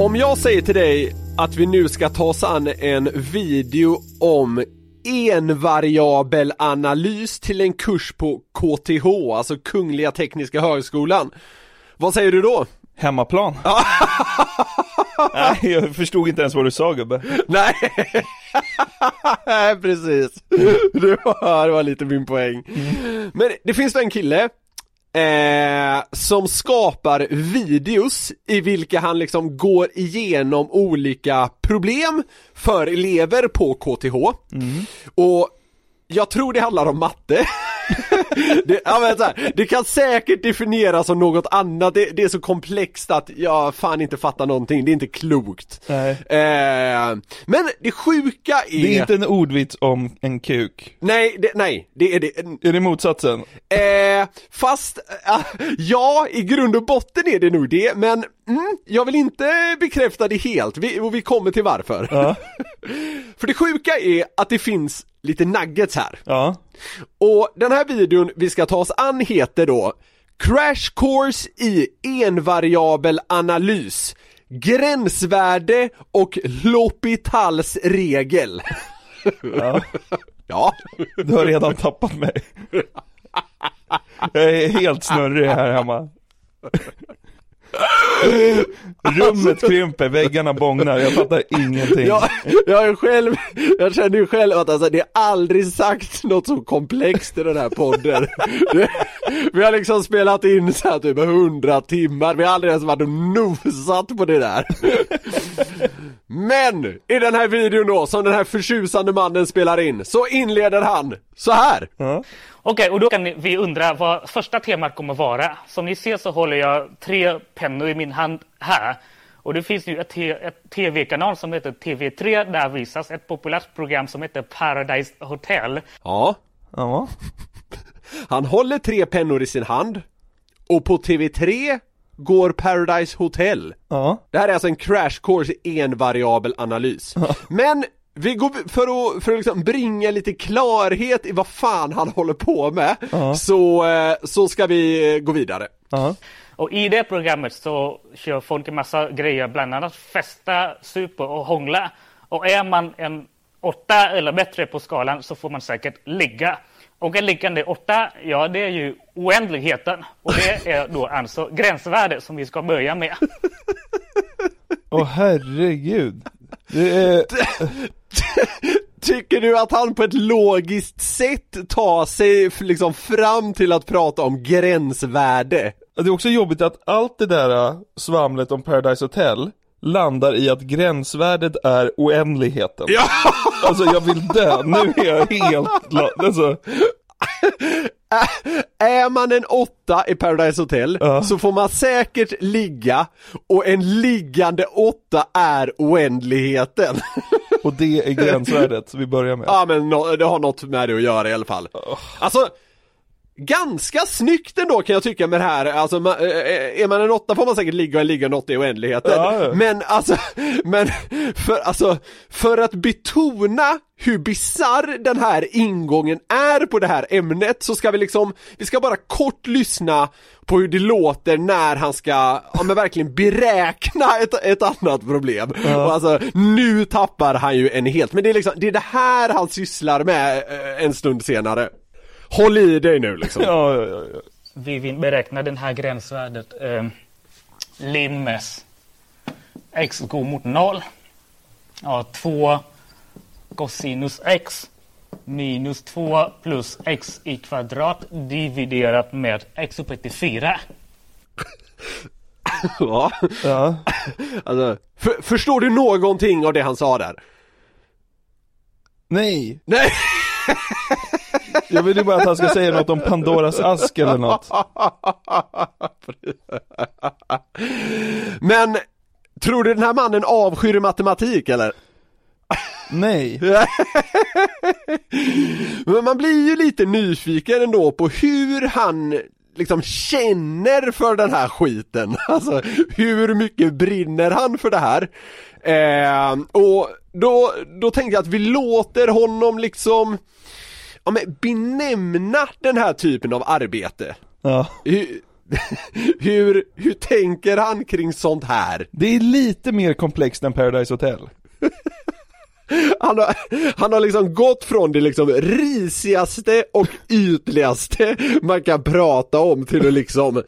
Om jag säger till dig att vi nu ska ta oss an en video om envariabelanalys till en kurs på KTH, alltså Kungliga Tekniska Högskolan. Vad säger du då? Hemmaplan. Nej, jag förstod inte ens vad du sa gubbe. Nej, precis. Det var, det var lite min poäng. Men det finns en kille Eh, som skapar videos i vilka han liksom går igenom olika problem för elever på KTH och jag tror det handlar om matte det, ja, men så här, det kan säkert definieras som något annat, det, det är så komplext att jag fan inte fattar någonting, det är inte klokt Nej. eh, Men det sjuka är Det är inte en ordvits om en kuk. Nej, det, nej, det är det Är det motsatsen? Eh, fast, äh, ja, i grund och botten är det nog det, men mm, jag vill inte bekräfta det helt, vi, och vi kommer till varför. För det sjuka är att det finns lite nuggets här. Ja. Och den här videon vi ska ta oss an heter då Crash Course i envariabel analys gränsvärde och L'Hopitals regel. Ja. ja. Du har redan tappat mig. Jag är helt snurrig här hemma. Rummet krymper, väggarna bångnar, jag fattar ingenting. Jag, jag är själv, jag känner ju själv att alltså, det är aldrig sagt något så komplext i den här podden. Det, vi har liksom spelat in så här typ 100 timmar, vi har aldrig ens varit och nosat på det där. Men i den här videon då, som den här förtjusande mannen spelar in, så inleder han så här. Okej, och då kan vi undra vad första temat kommer vara. Som ni ser så håller jag tre pennor i min hand här. Och det finns ju ett, tv-kanal som heter TV3. Där visas ett populärt program som heter Paradise Hotel. Ja. Ja. Han håller tre pennor i sin hand och på TV3 går Paradise Hotel. Ja. Det här är alltså en crash course i en variabel analys. Men vi går, för att, för att liksom bringa lite klarhet i vad fan han håller på med, så, eh, så ska vi gå vidare. Och i det programmet så kör folk en massa grejer, bland annat festa, super och hångla. Och är man en åtta eller bättre på skalan så får man säkert ligga. Och en liggande åtta, ja det är ju oändligheten. Och det är då alltså gränsvärde som vi ska börja med. Åh herregud. Det är... Tycker du att han på ett logiskt sätt tar sig liksom fram till att prata om gränsvärde? Det är också jobbigt att allt det där äh, svamlet om Paradise Hotel landar i att gränsvärdet är oändligheten. Ja! Alltså jag vill dö, nu är jag helt, alltså, Är man en åtta i Paradise Hotel så får man säkert ligga och en liggande åtta är oändligheten. och det är gränsvärdet vi börjar med. Ja men nå- det har något med det att göra i alla fall. Alltså Ganska snyggt ändå kan jag tycka med det här, alltså ma- eh, är man en åtta får man säkert ligga och en liggande åtta i oändligheten. Ja, ja. Men alltså, men för, alltså, för att betona hur bizarr den här ingången är på det här ämnet så ska vi liksom, vi ska bara kort lyssna på hur det låter när han ska, ja men verkligen beräkna ett, ett annat problem. Och alltså, nu tappar han ju en helt, men det är liksom, det är det här han sysslar med eh, en stund senare. Håll i dig nu liksom. Ja, ja, ja. Vi vill beräkna den här gränsvärdet. Eh, limmes x går mot noll. Ja, 2 cosinus x minus 2 plus x i kvadrat dividerat med x upphöjt till 4. Ja. ja. Alltså, för, förstår du någonting av det han sa där? Nej. Nej! Jag vill ju bara att han ska säga något om Pandoras ask eller något. Men, tror du den här mannen avskyr matematik eller? Nej. Men man blir ju lite nyfiken ändå på hur han liksom känner för den här skiten. Alltså hur mycket brinner han för det här? Eh, och då, då tänkte jag att vi låter honom liksom ja, men benämna den här typen av arbete. Ja. Hur, hur, hur tänker han kring sånt här? Det är lite mer komplext än Paradise Hotel. Han har, han har liksom gått från det liksom risigaste och ytligaste man kan prata om till att liksom,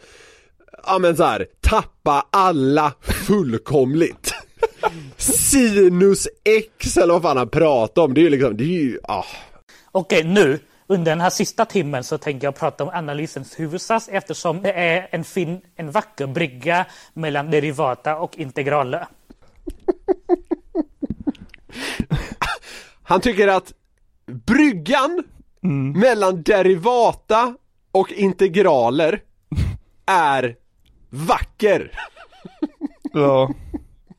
ja men så här, tappa alla fullkomligt. Sinus X eller vad fan han pratar om, det är ju liksom, det är ju, ah. Okej, nu under den här sista timmen så tänker jag prata om analysens huvudsats eftersom det är en fin, en vacker brygga mellan derivata och integraler. Han tycker att bryggan mellan derivata och integraler är vacker. Ja.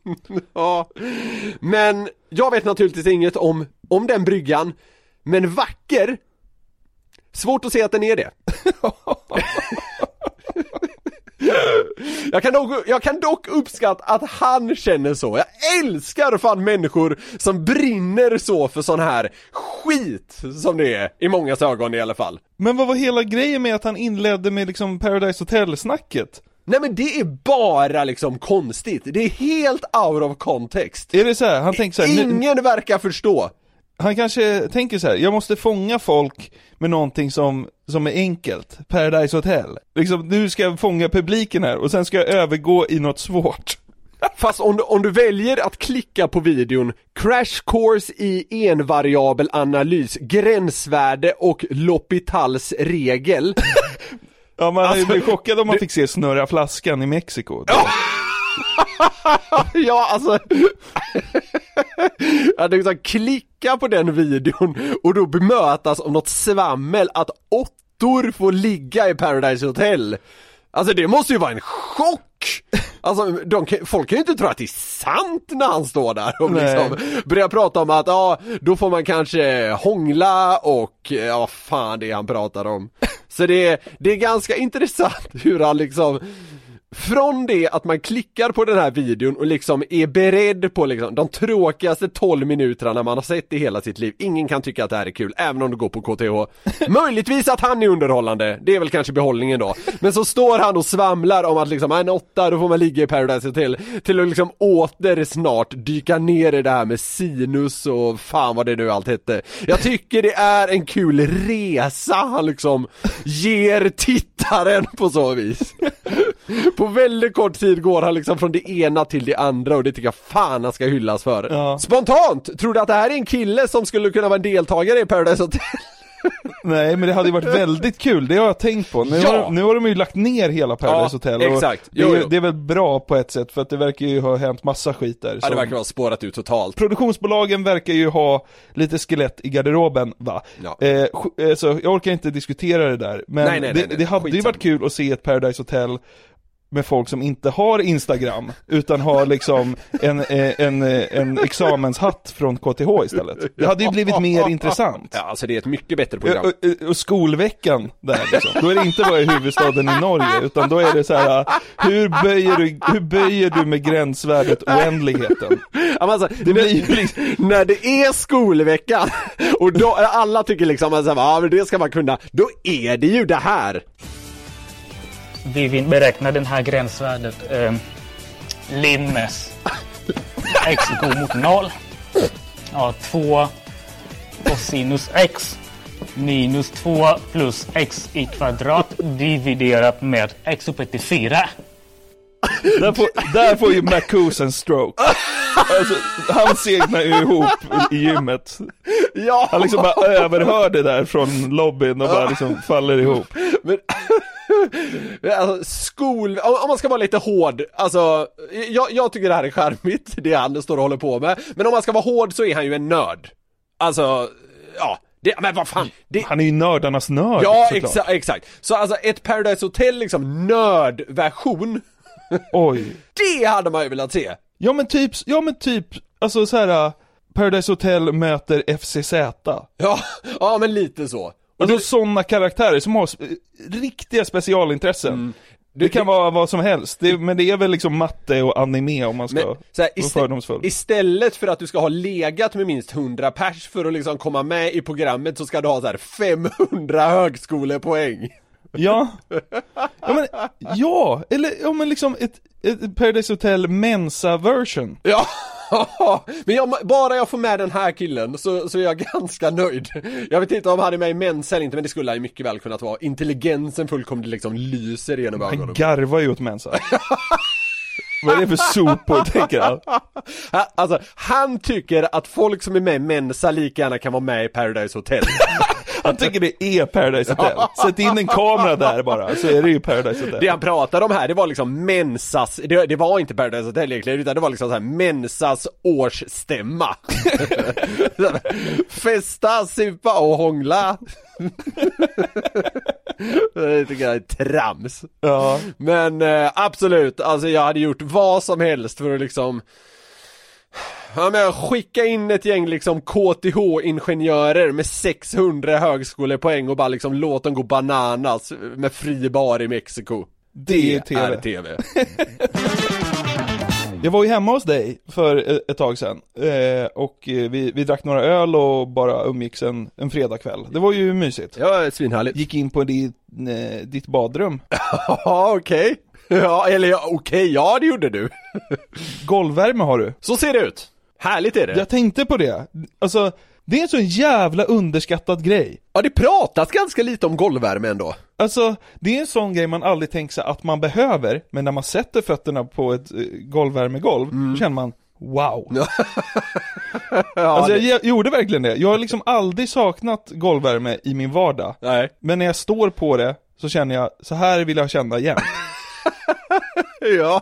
ja, men jag vet naturligtvis inget om, om den bryggan, men vacker, svårt att se att den är det. Jag kan, dock, jag kan dock uppskatta att han känner så. Jag älskar fan människor som brinner så för sån här skit som det är, i mångas ögon i alla fall. Men vad var hela grejen med att han inledde med liksom Paradise Hotel-snacket? Nej men det är bara liksom konstigt, det är helt out of context. Är det så här, han tänker så här, Ingen verkar förstå. Han kanske tänker så här: jag måste fånga folk med någonting som, som är enkelt, Paradise Hotel. Liksom, nu ska jag fånga publiken här och sen ska jag övergå i något svårt. Fast om du, om du väljer att klicka på videon Crash course i envariabel analys, gränsvärde och L'Hopitals regel Ja man hade ju Alltså, blivit chockad om man det- fick se snurra flaskan i Mexiko. ja, alltså. Jag hade liksom klicka på den videon och då bemötas av något svammel att åttor får ligga i Paradise Hotel. Alltså det måste ju vara en chock! Alltså de, folk kan ju inte tro att det är sant när han står där och Nej. liksom börjar prata om att ja, då får man kanske hångla och ja, fan det han pratar om. Så det det är ganska intressant hur han liksom från det att man klickar på den här videon och liksom är beredd på liksom de tråkigaste 12 minuterna man har sett i hela sitt liv. Ingen kan tycka att det här är kul, även om du går på KTH. Möjligtvis att han är underhållande, det är väl kanske behållningen då. Men så står han och svamlar om att liksom, "Ah, en åtta, då får man ligga i Paradise Hotel. Till att liksom åter snart dyka ner i det här med sinus och fan vad det nu allt hette. Jag tycker det är en kul resa han liksom ger tittaren på så vis. På väldigt kort tid går han liksom från det ena till det andra och det tycker jag fan han ska hyllas för. Spontant, tror du att det här är en kille som skulle kunna vara en deltagare i Paradise Hotel? Nej men det hade ju varit väldigt kul, det har jag tänkt på. Nu, Ja! har, nu har de ju lagt ner hela Paradise Ja, Hotel exakt. Det, Jo, är, jo. det är väl bra på ett sätt för att det verkar ju ha hänt massa skit där. Ja, det verkar vara spårat ut totalt. Produktionsbolagen verkar ju ha lite skelett i garderoben va? Ja. Eh, eh, så jag orkar inte diskutera det där, men Nej, nej, det, nej, nej. det hade ju varit kul att se ett Paradise Hotel med folk som inte har Instagram, utan har liksom en, eh, en, eh, en examenshatt från KTH istället. Det hade ju blivit mer intressant. Ja, alltså det är ett mycket bättre program. Och, och- och skolveckan där liksom. Då är det inte vad är huvudstaden i Norge, utan då är det så här. hur böjer du, hur böjer du med gränsvärdet oändligheten? Alltså, Det blir liksom, när det är skolveckan och då alla tycker liksom att men det ska man kunna, då är det ju det här. Vi vill beräkna den här gränsvärdet. Eh, limmes x går mot noll. Ja, 2 cosinus x minus 2 plus x i kvadrat dividerat med x upphöjt till 4. där, får, där får ju Marcus en stroke. Alltså, han segnar ju ihop i gymmet. Ja! Han liksom bara överhör det där från lobbyn och bara liksom faller ihop. Men, alltså, skol, om man ska vara lite hård, alltså, jag, jag tycker det här är charmigt, det han står och håller på med. Men om man ska vara hård så är han ju en nörd. Alltså, ja, det, men vad fan. Det, Han är ju nördarnas nörd ja, exa, exakt. Så alltså ett Paradise Hotel liksom nördversion, Oj. det hade man ju velat se. Ja men typ, ja men typ, alltså så här. uh, Paradise Hotel möter FCZ. Ja, ja men lite så. Alltså sådana karaktärer som har riktiga specialintressen. Det kan vara vad som helst, det, men det är väl liksom matte och anime om man ska Men, så här, vara istä- fördomsfull. istället för att du ska ha legat med minst 100 pers för att liksom komma med i programmet så ska du ha så här 500 högskolepoäng. Ja. Ja men, ja, eller ja men liksom ett, ett Paradise Hotel Mensa version. Ja, men jag, bara jag får med den här killen så, så är jag ganska nöjd. Jag vet inte om han är med i Mensa eller inte men det skulle han ju mycket väl kunnat vara. Intelligensen fullkomligt liksom lyser genom Han ögonen. garvar ju åt Mensa. Vad är det för sopor, tänker han? Ha- Alltså, han tycker att folk som är med i Mensa lika gärna kan vara med i Paradise Hotel. Han tycker det är Paradise Hotel. Sätt in en kamera där bara, så är det ju Paradise Hotel. Det han pratade om här, det var liksom Mensas, det, det var inte Paradise Hotel egentligen, utan det var liksom så här Mensas årsstämma. Festa, supa och hångla. det tycker jag är trams. Ja. Men eh, absolut, alltså jag hade gjort vad som helst för att liksom Ja men skicka in ett gäng liksom KTH-ingenjörer med 600 högskolepoäng och bara liksom låt dem gå bananas med fri bar i Mexiko. Det är TV. är TV. Jag var ju hemma hos dig för ett ett tag sedan eh, och eh, vi, vi drack några öl och bara umgicks en, en fredagkväll. Det var ju mysigt. Ja, svinhärligt. Gick in på ditt, eh, ditt badrum. Ja, okej. Ja, eller ja, okej, ja det gjorde du. Golvvärme har du. Så ser det ut. Härligt är det. Jag tänkte på det. Alltså, det är en sån jävla underskattad grej. Ja, det pratas ganska lite om golvvärme ändå. Alltså, det är en sån grej man aldrig tänker sig att man behöver, men när man sätter fötterna på ett eh, golvvärmegolv, Mm. då känner man Wow! alltså jag ge- gjorde verkligen det. Jag har liksom aldrig saknat golvvärme i min vardag. Nej. Men när jag står på det så känner jag, så här vill jag känna igen. Ja.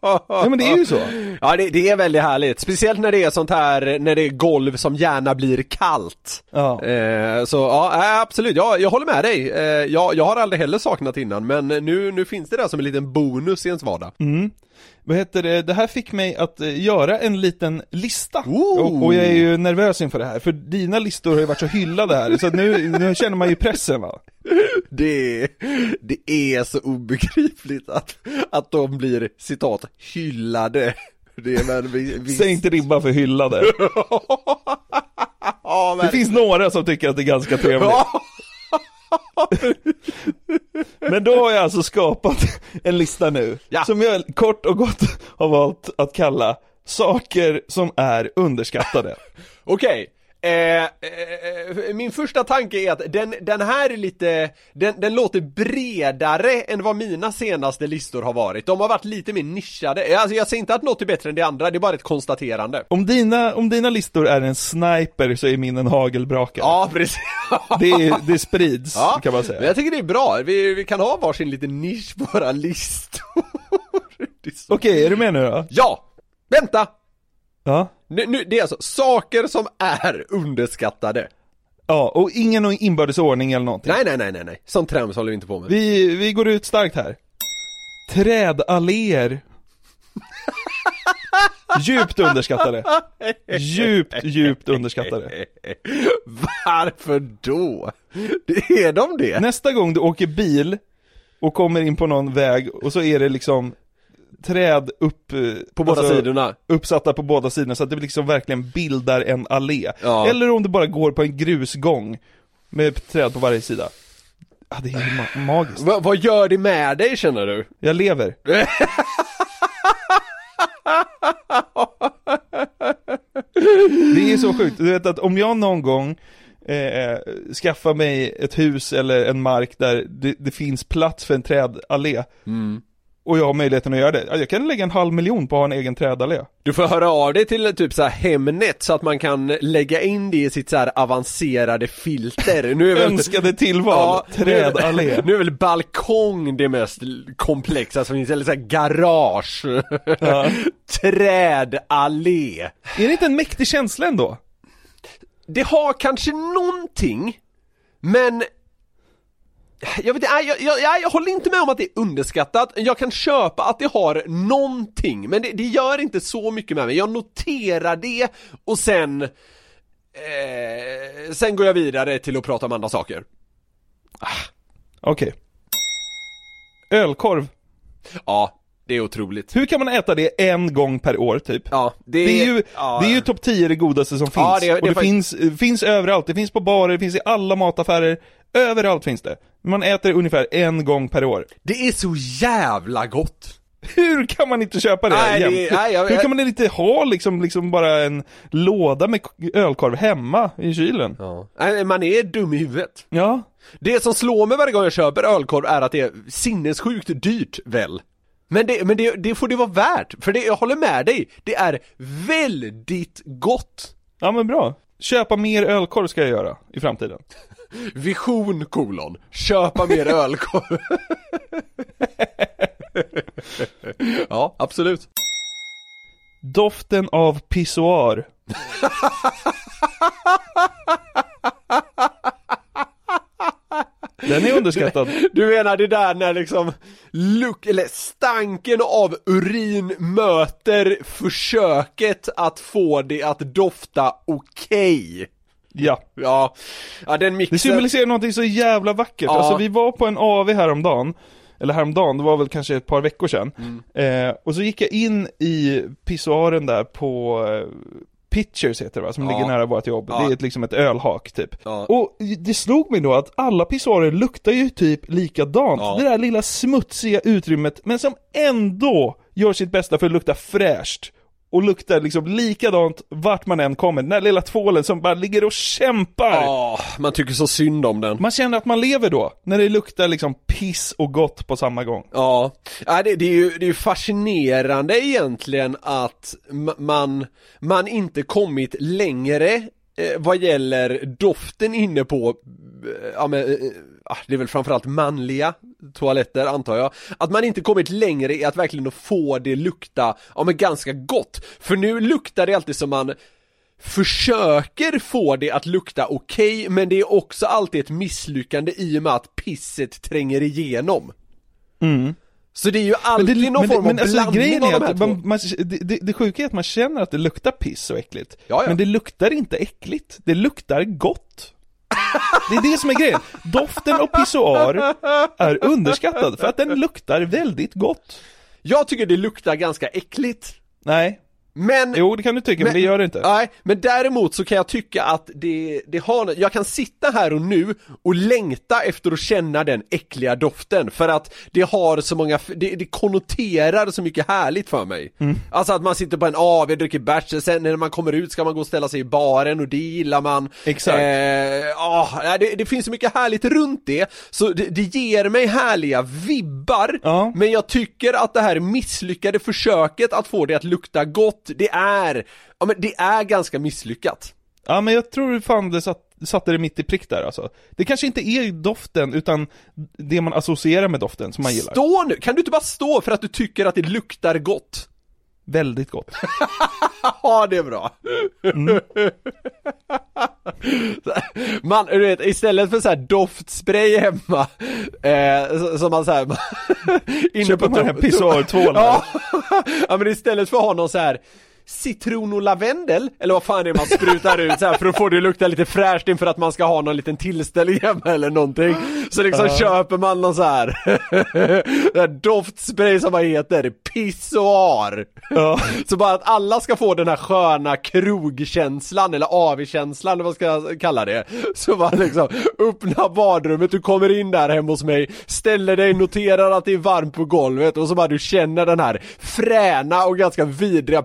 Ja men det är ju så. Ja det, det är väldigt härligt, speciellt när det är sånt här, när det är golv som gärna blir kallt. Ja. Eh, så ja, äh, absolut, ja, jag håller med dig. Eh, jag, jag har aldrig heller saknat innan, men nu, nu finns det där som en liten bonus i ens vardag. Mm. Vad heter det, det här fick mig att eh, göra en liten lista. Och, och jag är ju nervös inför det här, för dina listor har ju varit så hyllade här, så nu, nu känner man ju pressen va. Det, det är så obegripligt att, att de blir citat hyllade. Det är men vi, vi... Säg inte ribban för hyllade. ja, Det finns några som tycker att det är ganska trevligt. Men då har jag alltså skapat en lista nu, som jag kort och gott har valt att kalla Saker som är underskattade. Okej, eh, eh, min första tanke är att den, den här är lite, den, den låter bredare än vad mina senaste listor har varit. De har varit lite mer nischade, alltså jag säger inte att något är bättre än det andra, det är bara ett konstaterande. Om dina, om dina listor är en sniper så är min en hagelbrakare. Ja, precis. Det, är- det sprids, Ja, kan man säga. Men jag tycker det är bra, vi, vi kan ha varsin liten nisch på våra listor. Okej, är du med nu då? Ja! Vänta! Ja. Nu, nu, det är alltså saker som är underskattade. Ja, och ingen inbördes ordning eller någonting. Nej, nej, nej, nej, nej. Sånt trams håller vi inte på med. Vi, vi går ut starkt här. Trädalléer. Djupt underskattade. Djupt, djupt underskattade. Varför då? Är de det? Nästa gång du åker bil och kommer in på någon väg och så är det liksom träd upp eh, På båda sidorna. Uppsatta på båda sidorna så att det liksom verkligen bildar en allé. Ja. Eller om du bara går på en grusgång med träd på varje sida. Ja, det är ju ma- magiskt. Va, vad gör det med dig känner du? Jag lever. Det är så sjukt, du vet att om jag någon gång eh, skaffar mig ett hus eller en mark där det, det finns plats för en trädallé och jag har möjligheten att göra det, ja, jag kan lägga en halv miljon på att ha en egen trädallé. Du får höra av dig till typ så här Hemnet så att man kan lägga in det i sitt så här avancerade filter. Nu är väl... Önskade tillval, trädallé. Nu, är- nu är väl balkong det mest komplexa som finns, eller så här garage. Ja. Trädallé. Är det inte en mäktig känsla ändå? Det har kanske någonting, men jag vet jag, jag, jag, jag håller inte med om att det är underskattat, jag kan köpa att det har någonting, men det, det gör inte så mycket med mig. Jag noterar det och sen eh, Sen går jag vidare till att prata om andra saker. Okej. Ölkorv. Ja, det är otroligt. Hur kan man äta det en gång per år typ? Ja, det, Det är ju, ja. det är ju topp 10 det godaste som finns. Ja, det är- det är och det finns, eh, finns överallt, det finns på barer, det finns i alla mataffärer, överallt finns det. Man äter det ungefär en gång per år. Det är så jävla gott! Hur kan man inte köpa det Nej, jämt? nej, jag- Hur kan man inte ha liksom, liksom bara en låda med ölkorv hemma i kylen? Ja. Man är dum i huvudet. Ja. Det som slår mig varje gång jag köper ölkorv är att det är sinnessjukt dyrt väl? Men det, men det, det får det vara värt, för det, jag håller med dig, det är väldigt gott! Ja men bra. Köpa mer ölkorv ska jag göra i framtiden. Vision kolon, köpa mer ölkorv. ja, absolut. Doften av pissoar. Den är underskattad. Du menar det där när liksom luk, eller stanken av urin möter försöket att få det att dofta okej? Ja. Ja, ja den Det mixen symboliserar någonting så jävla vackert. Ja. Alltså vi var på en AV häromdagen, eller häromdagen, det var väl kanske ett par veckor sedan. Mm. Eh, och så gick jag in i pissoaren där på eh, Pitchers heter det va, som Ja. ligger nära vårt jobb. Ja. Det är ett, liksom ett ölhak typ. Ja. Och det slog mig då att alla pissoarer luktar ju typ likadant. Ja. Det där lilla smutsiga utrymmet, men som ändå gör sitt bästa för att lukta fräscht. Och luktar liksom likadant vart man än kommer. Den där lilla tvålen som bara ligger och kämpar. Ja, man tycker så synd om den. Man känner att man lever då, när det luktar liksom piss och gott på samma gång. Ja, ja det, det, är ju, det är fascinerande egentligen att ma- man, man inte kommit längre eh, vad gäller doften inne på, eh, ja men, eh, det är väl framförallt manliga toaletter antar jag, att man inte kommit längre i att verkligen få det lukta, ja men ganska gott. För nu luktar det alltid som man försöker få det att lukta okej, men det är också alltid ett misslyckande i och med att pisset tränger igenom. Mm. Så det är ju alltid någon form av men alltså, blandning grejen av de här man, man, det, det, det sjuka är att man känner att det luktar piss och äckligt. Ja, ja. Men det luktar inte äckligt, det luktar gott. Det är det som är grejen. Doften av pissoar är underskattad för att den luktar väldigt gott. Jag tycker det luktar ganska äckligt. Nej. Men... Jo, det kan du tycka, men, det gör det inte. Nej, men däremot så kan jag tycka att det, det har, jag kan sitta här och nu och längta efter att känna den äckliga doften för att det har så många, det, det konnoterar så mycket härligt för mig. Mm. Alltså att man sitter på en AW, dricker bärs, sen när man kommer ut ska man gå och ställa sig i baren och det gillar man. Exakt. Eh, ah, nej, det, det finns så mycket härligt runt det, så det, det ger mig härliga vibbar, men jag tycker att det här misslyckade försöket att få det att lukta gott, det är, ja men det är ganska misslyckat. Ja men jag tror fan det satt, satte det mitt i prick där alltså. Det kanske inte är doften, utan det man associerar med doften som man gillar. Stå nu, kan du inte bara stå för att du tycker att det luktar gott? Väldigt gott. Ja, det är bra. Mm. Man, du vet, istället för så här doftspray hemma, eh, som man såhär Köper man en pissoartvål ja, ja, men istället för att ha någon så här citron och lavendel, eller vad fan det är man sprutar ut så här för att få det att lukta lite fräscht inför att man ska ha någon liten tillställning hemma eller någonting. Så liksom Ja. köper man någon så här, doftspray som vad heter, pissoar. Så bara att alla ska få den här sköna krogkänslan eller AV-känslan eller vad ska jag kalla det. Så bara liksom öppna badrummet, du kommer in där hemma hos mig, ställer dig, noterar att det är varmt på golvet och så bara du känner den här fräna och ganska vidriga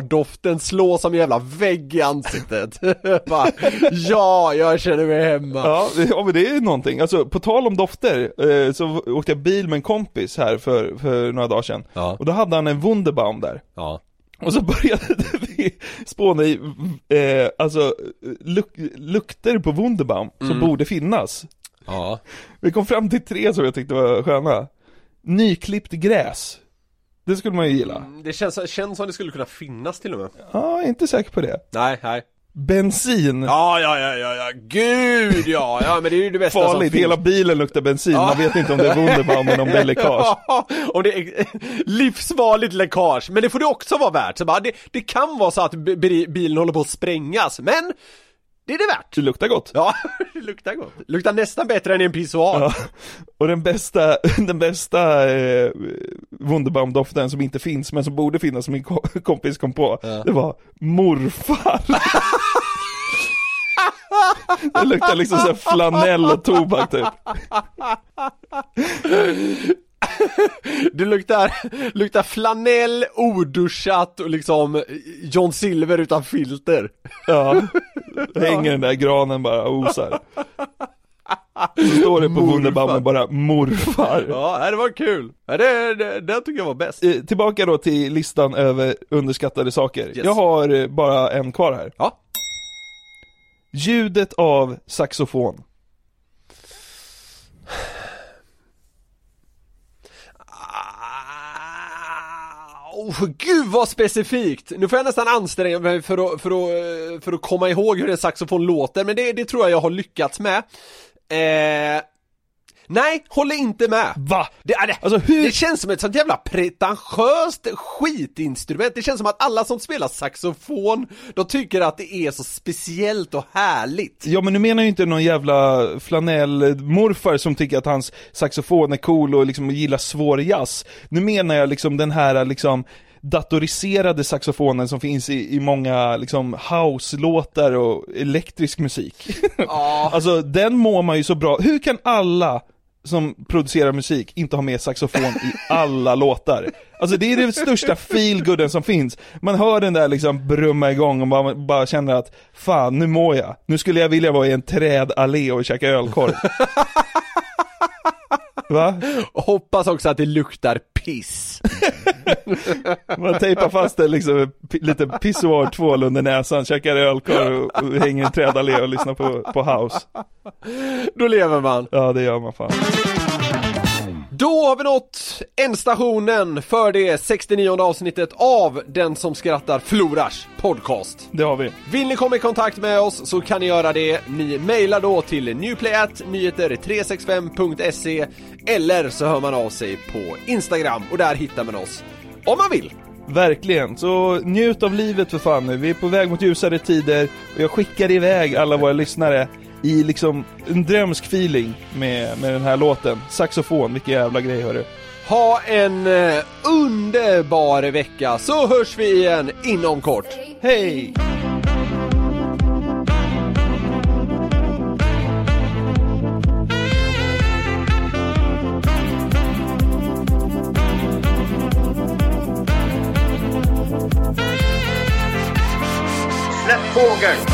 pissoardoften slå som en jävla vägg i ansiktet. bara, ja, jag känner mig hemma. Ja, ja men det är någonting. Alltså på tal om dofter, eh, så åkte jag bil med en kompis här för, för några dagar sedan. Och då hade han en Wunderbaum där. Ja. Och så började vi spåna i, eh, alltså, luk lukter på Wunderbaum som Mm. borde finnas. Ja. Vi kom fram till tre som jag tyckte var sköna. Nyklippt gräs. Det skulle man ju gilla. Det känns, känns som det skulle kunna finnas till och med. Ja, inte säker på det. Nej, nej. Bensin. Ja, ja, ja, ja, ja, gud ja, ja men det är ju det bästa som Farligt, finns. hela bilen luktar bensin. Man vet inte om det är Wunderbaum eller om det är läckage. Ja, och det är livsfarligt läckage, men det får det också vara värt. Så bara, det, det kan vara så att bilen håller på att sprängas, men det är det värt. Det luktar gott. Ja, det luktar gott. Luktar nästan bättre än i en pissoar. Ja. Och den bästa, den bästa eh, Wunderbaum-doften som inte finns men som borde finnas som min ko- kompis kom på, det var morfar. det luktar liksom såhär flanell och tobak typ. Det luktar, luktar flanell, oduschat och liksom John Silver utan filter. Ja, hänger den där granen bara och osar. Så står det på. Wunderbaumen bara morfar. Ja, det var kul. Ja, det, det, det tycker jag var bäst. Eh, Tillbaka då till listan över underskattade saker. Yes. Jag har eh, bara en kvar här. Ja. Ljudet av saxofon. Oh, gud vad specifikt! Nu får jag nästan anstränga mig för att, för att, för att komma ihåg hur en saxofon låter, men det, det tror jag jag har lyckats med. Eh, nej, håller inte med. Va? Det, är det, Alltså hur? det känns som ett sånt jävla pretentiöst skitinstrument. Det känns som att alla som spelar saxofon, de tycker att det är så speciellt och härligt. Ja men nu menar ju inte någon jävla flanellmorfar som tycker att hans saxofon är cool och liksom gillar svår jazz. Nu menar jag liksom den här liksom datoriserade saxofonen som finns i, i många liksom house-låtar och elektrisk musik. alltså den mår man ju så bra. Hur kan alla som producerar musik inte ha med saxofon i alla låtar? Alltså det är den största feelgooden som finns. Man hör den där liksom brumma igång och bara, bara känner att fan nu mår jag. Nu skulle jag vilja vara i en trädallé och käka ölkorv. Va? Hoppas också att det luktar piss. Man tejpar fast det liksom lite pissoartvål under näsan, käkar ölkorv och, och hänger i en trädallé och lyssnar på, på house. Då lever man. Ja det gör man fan. Då har vi nått ändstationen för det 69 avsnittet av Den som skrattar förlorars podcast. Det har vi. Vill ni komma i kontakt med oss så kan ni göra det. Ni mejlar då till newplayatnyheter365.se eller så hör man av sig på Instagram och där hittar man oss om man vill. Verkligen, så njut av livet för fan nu. Vi är på väg mot ljusare tider och jag skickar iväg alla våra lyssnare i liksom en drömsk feeling med, med den här låten. Saxofon, vilken jävla grej hörru. Ha en eh, underbar vecka så hörs vi igen inom kort. Hej! Släpp fågeln!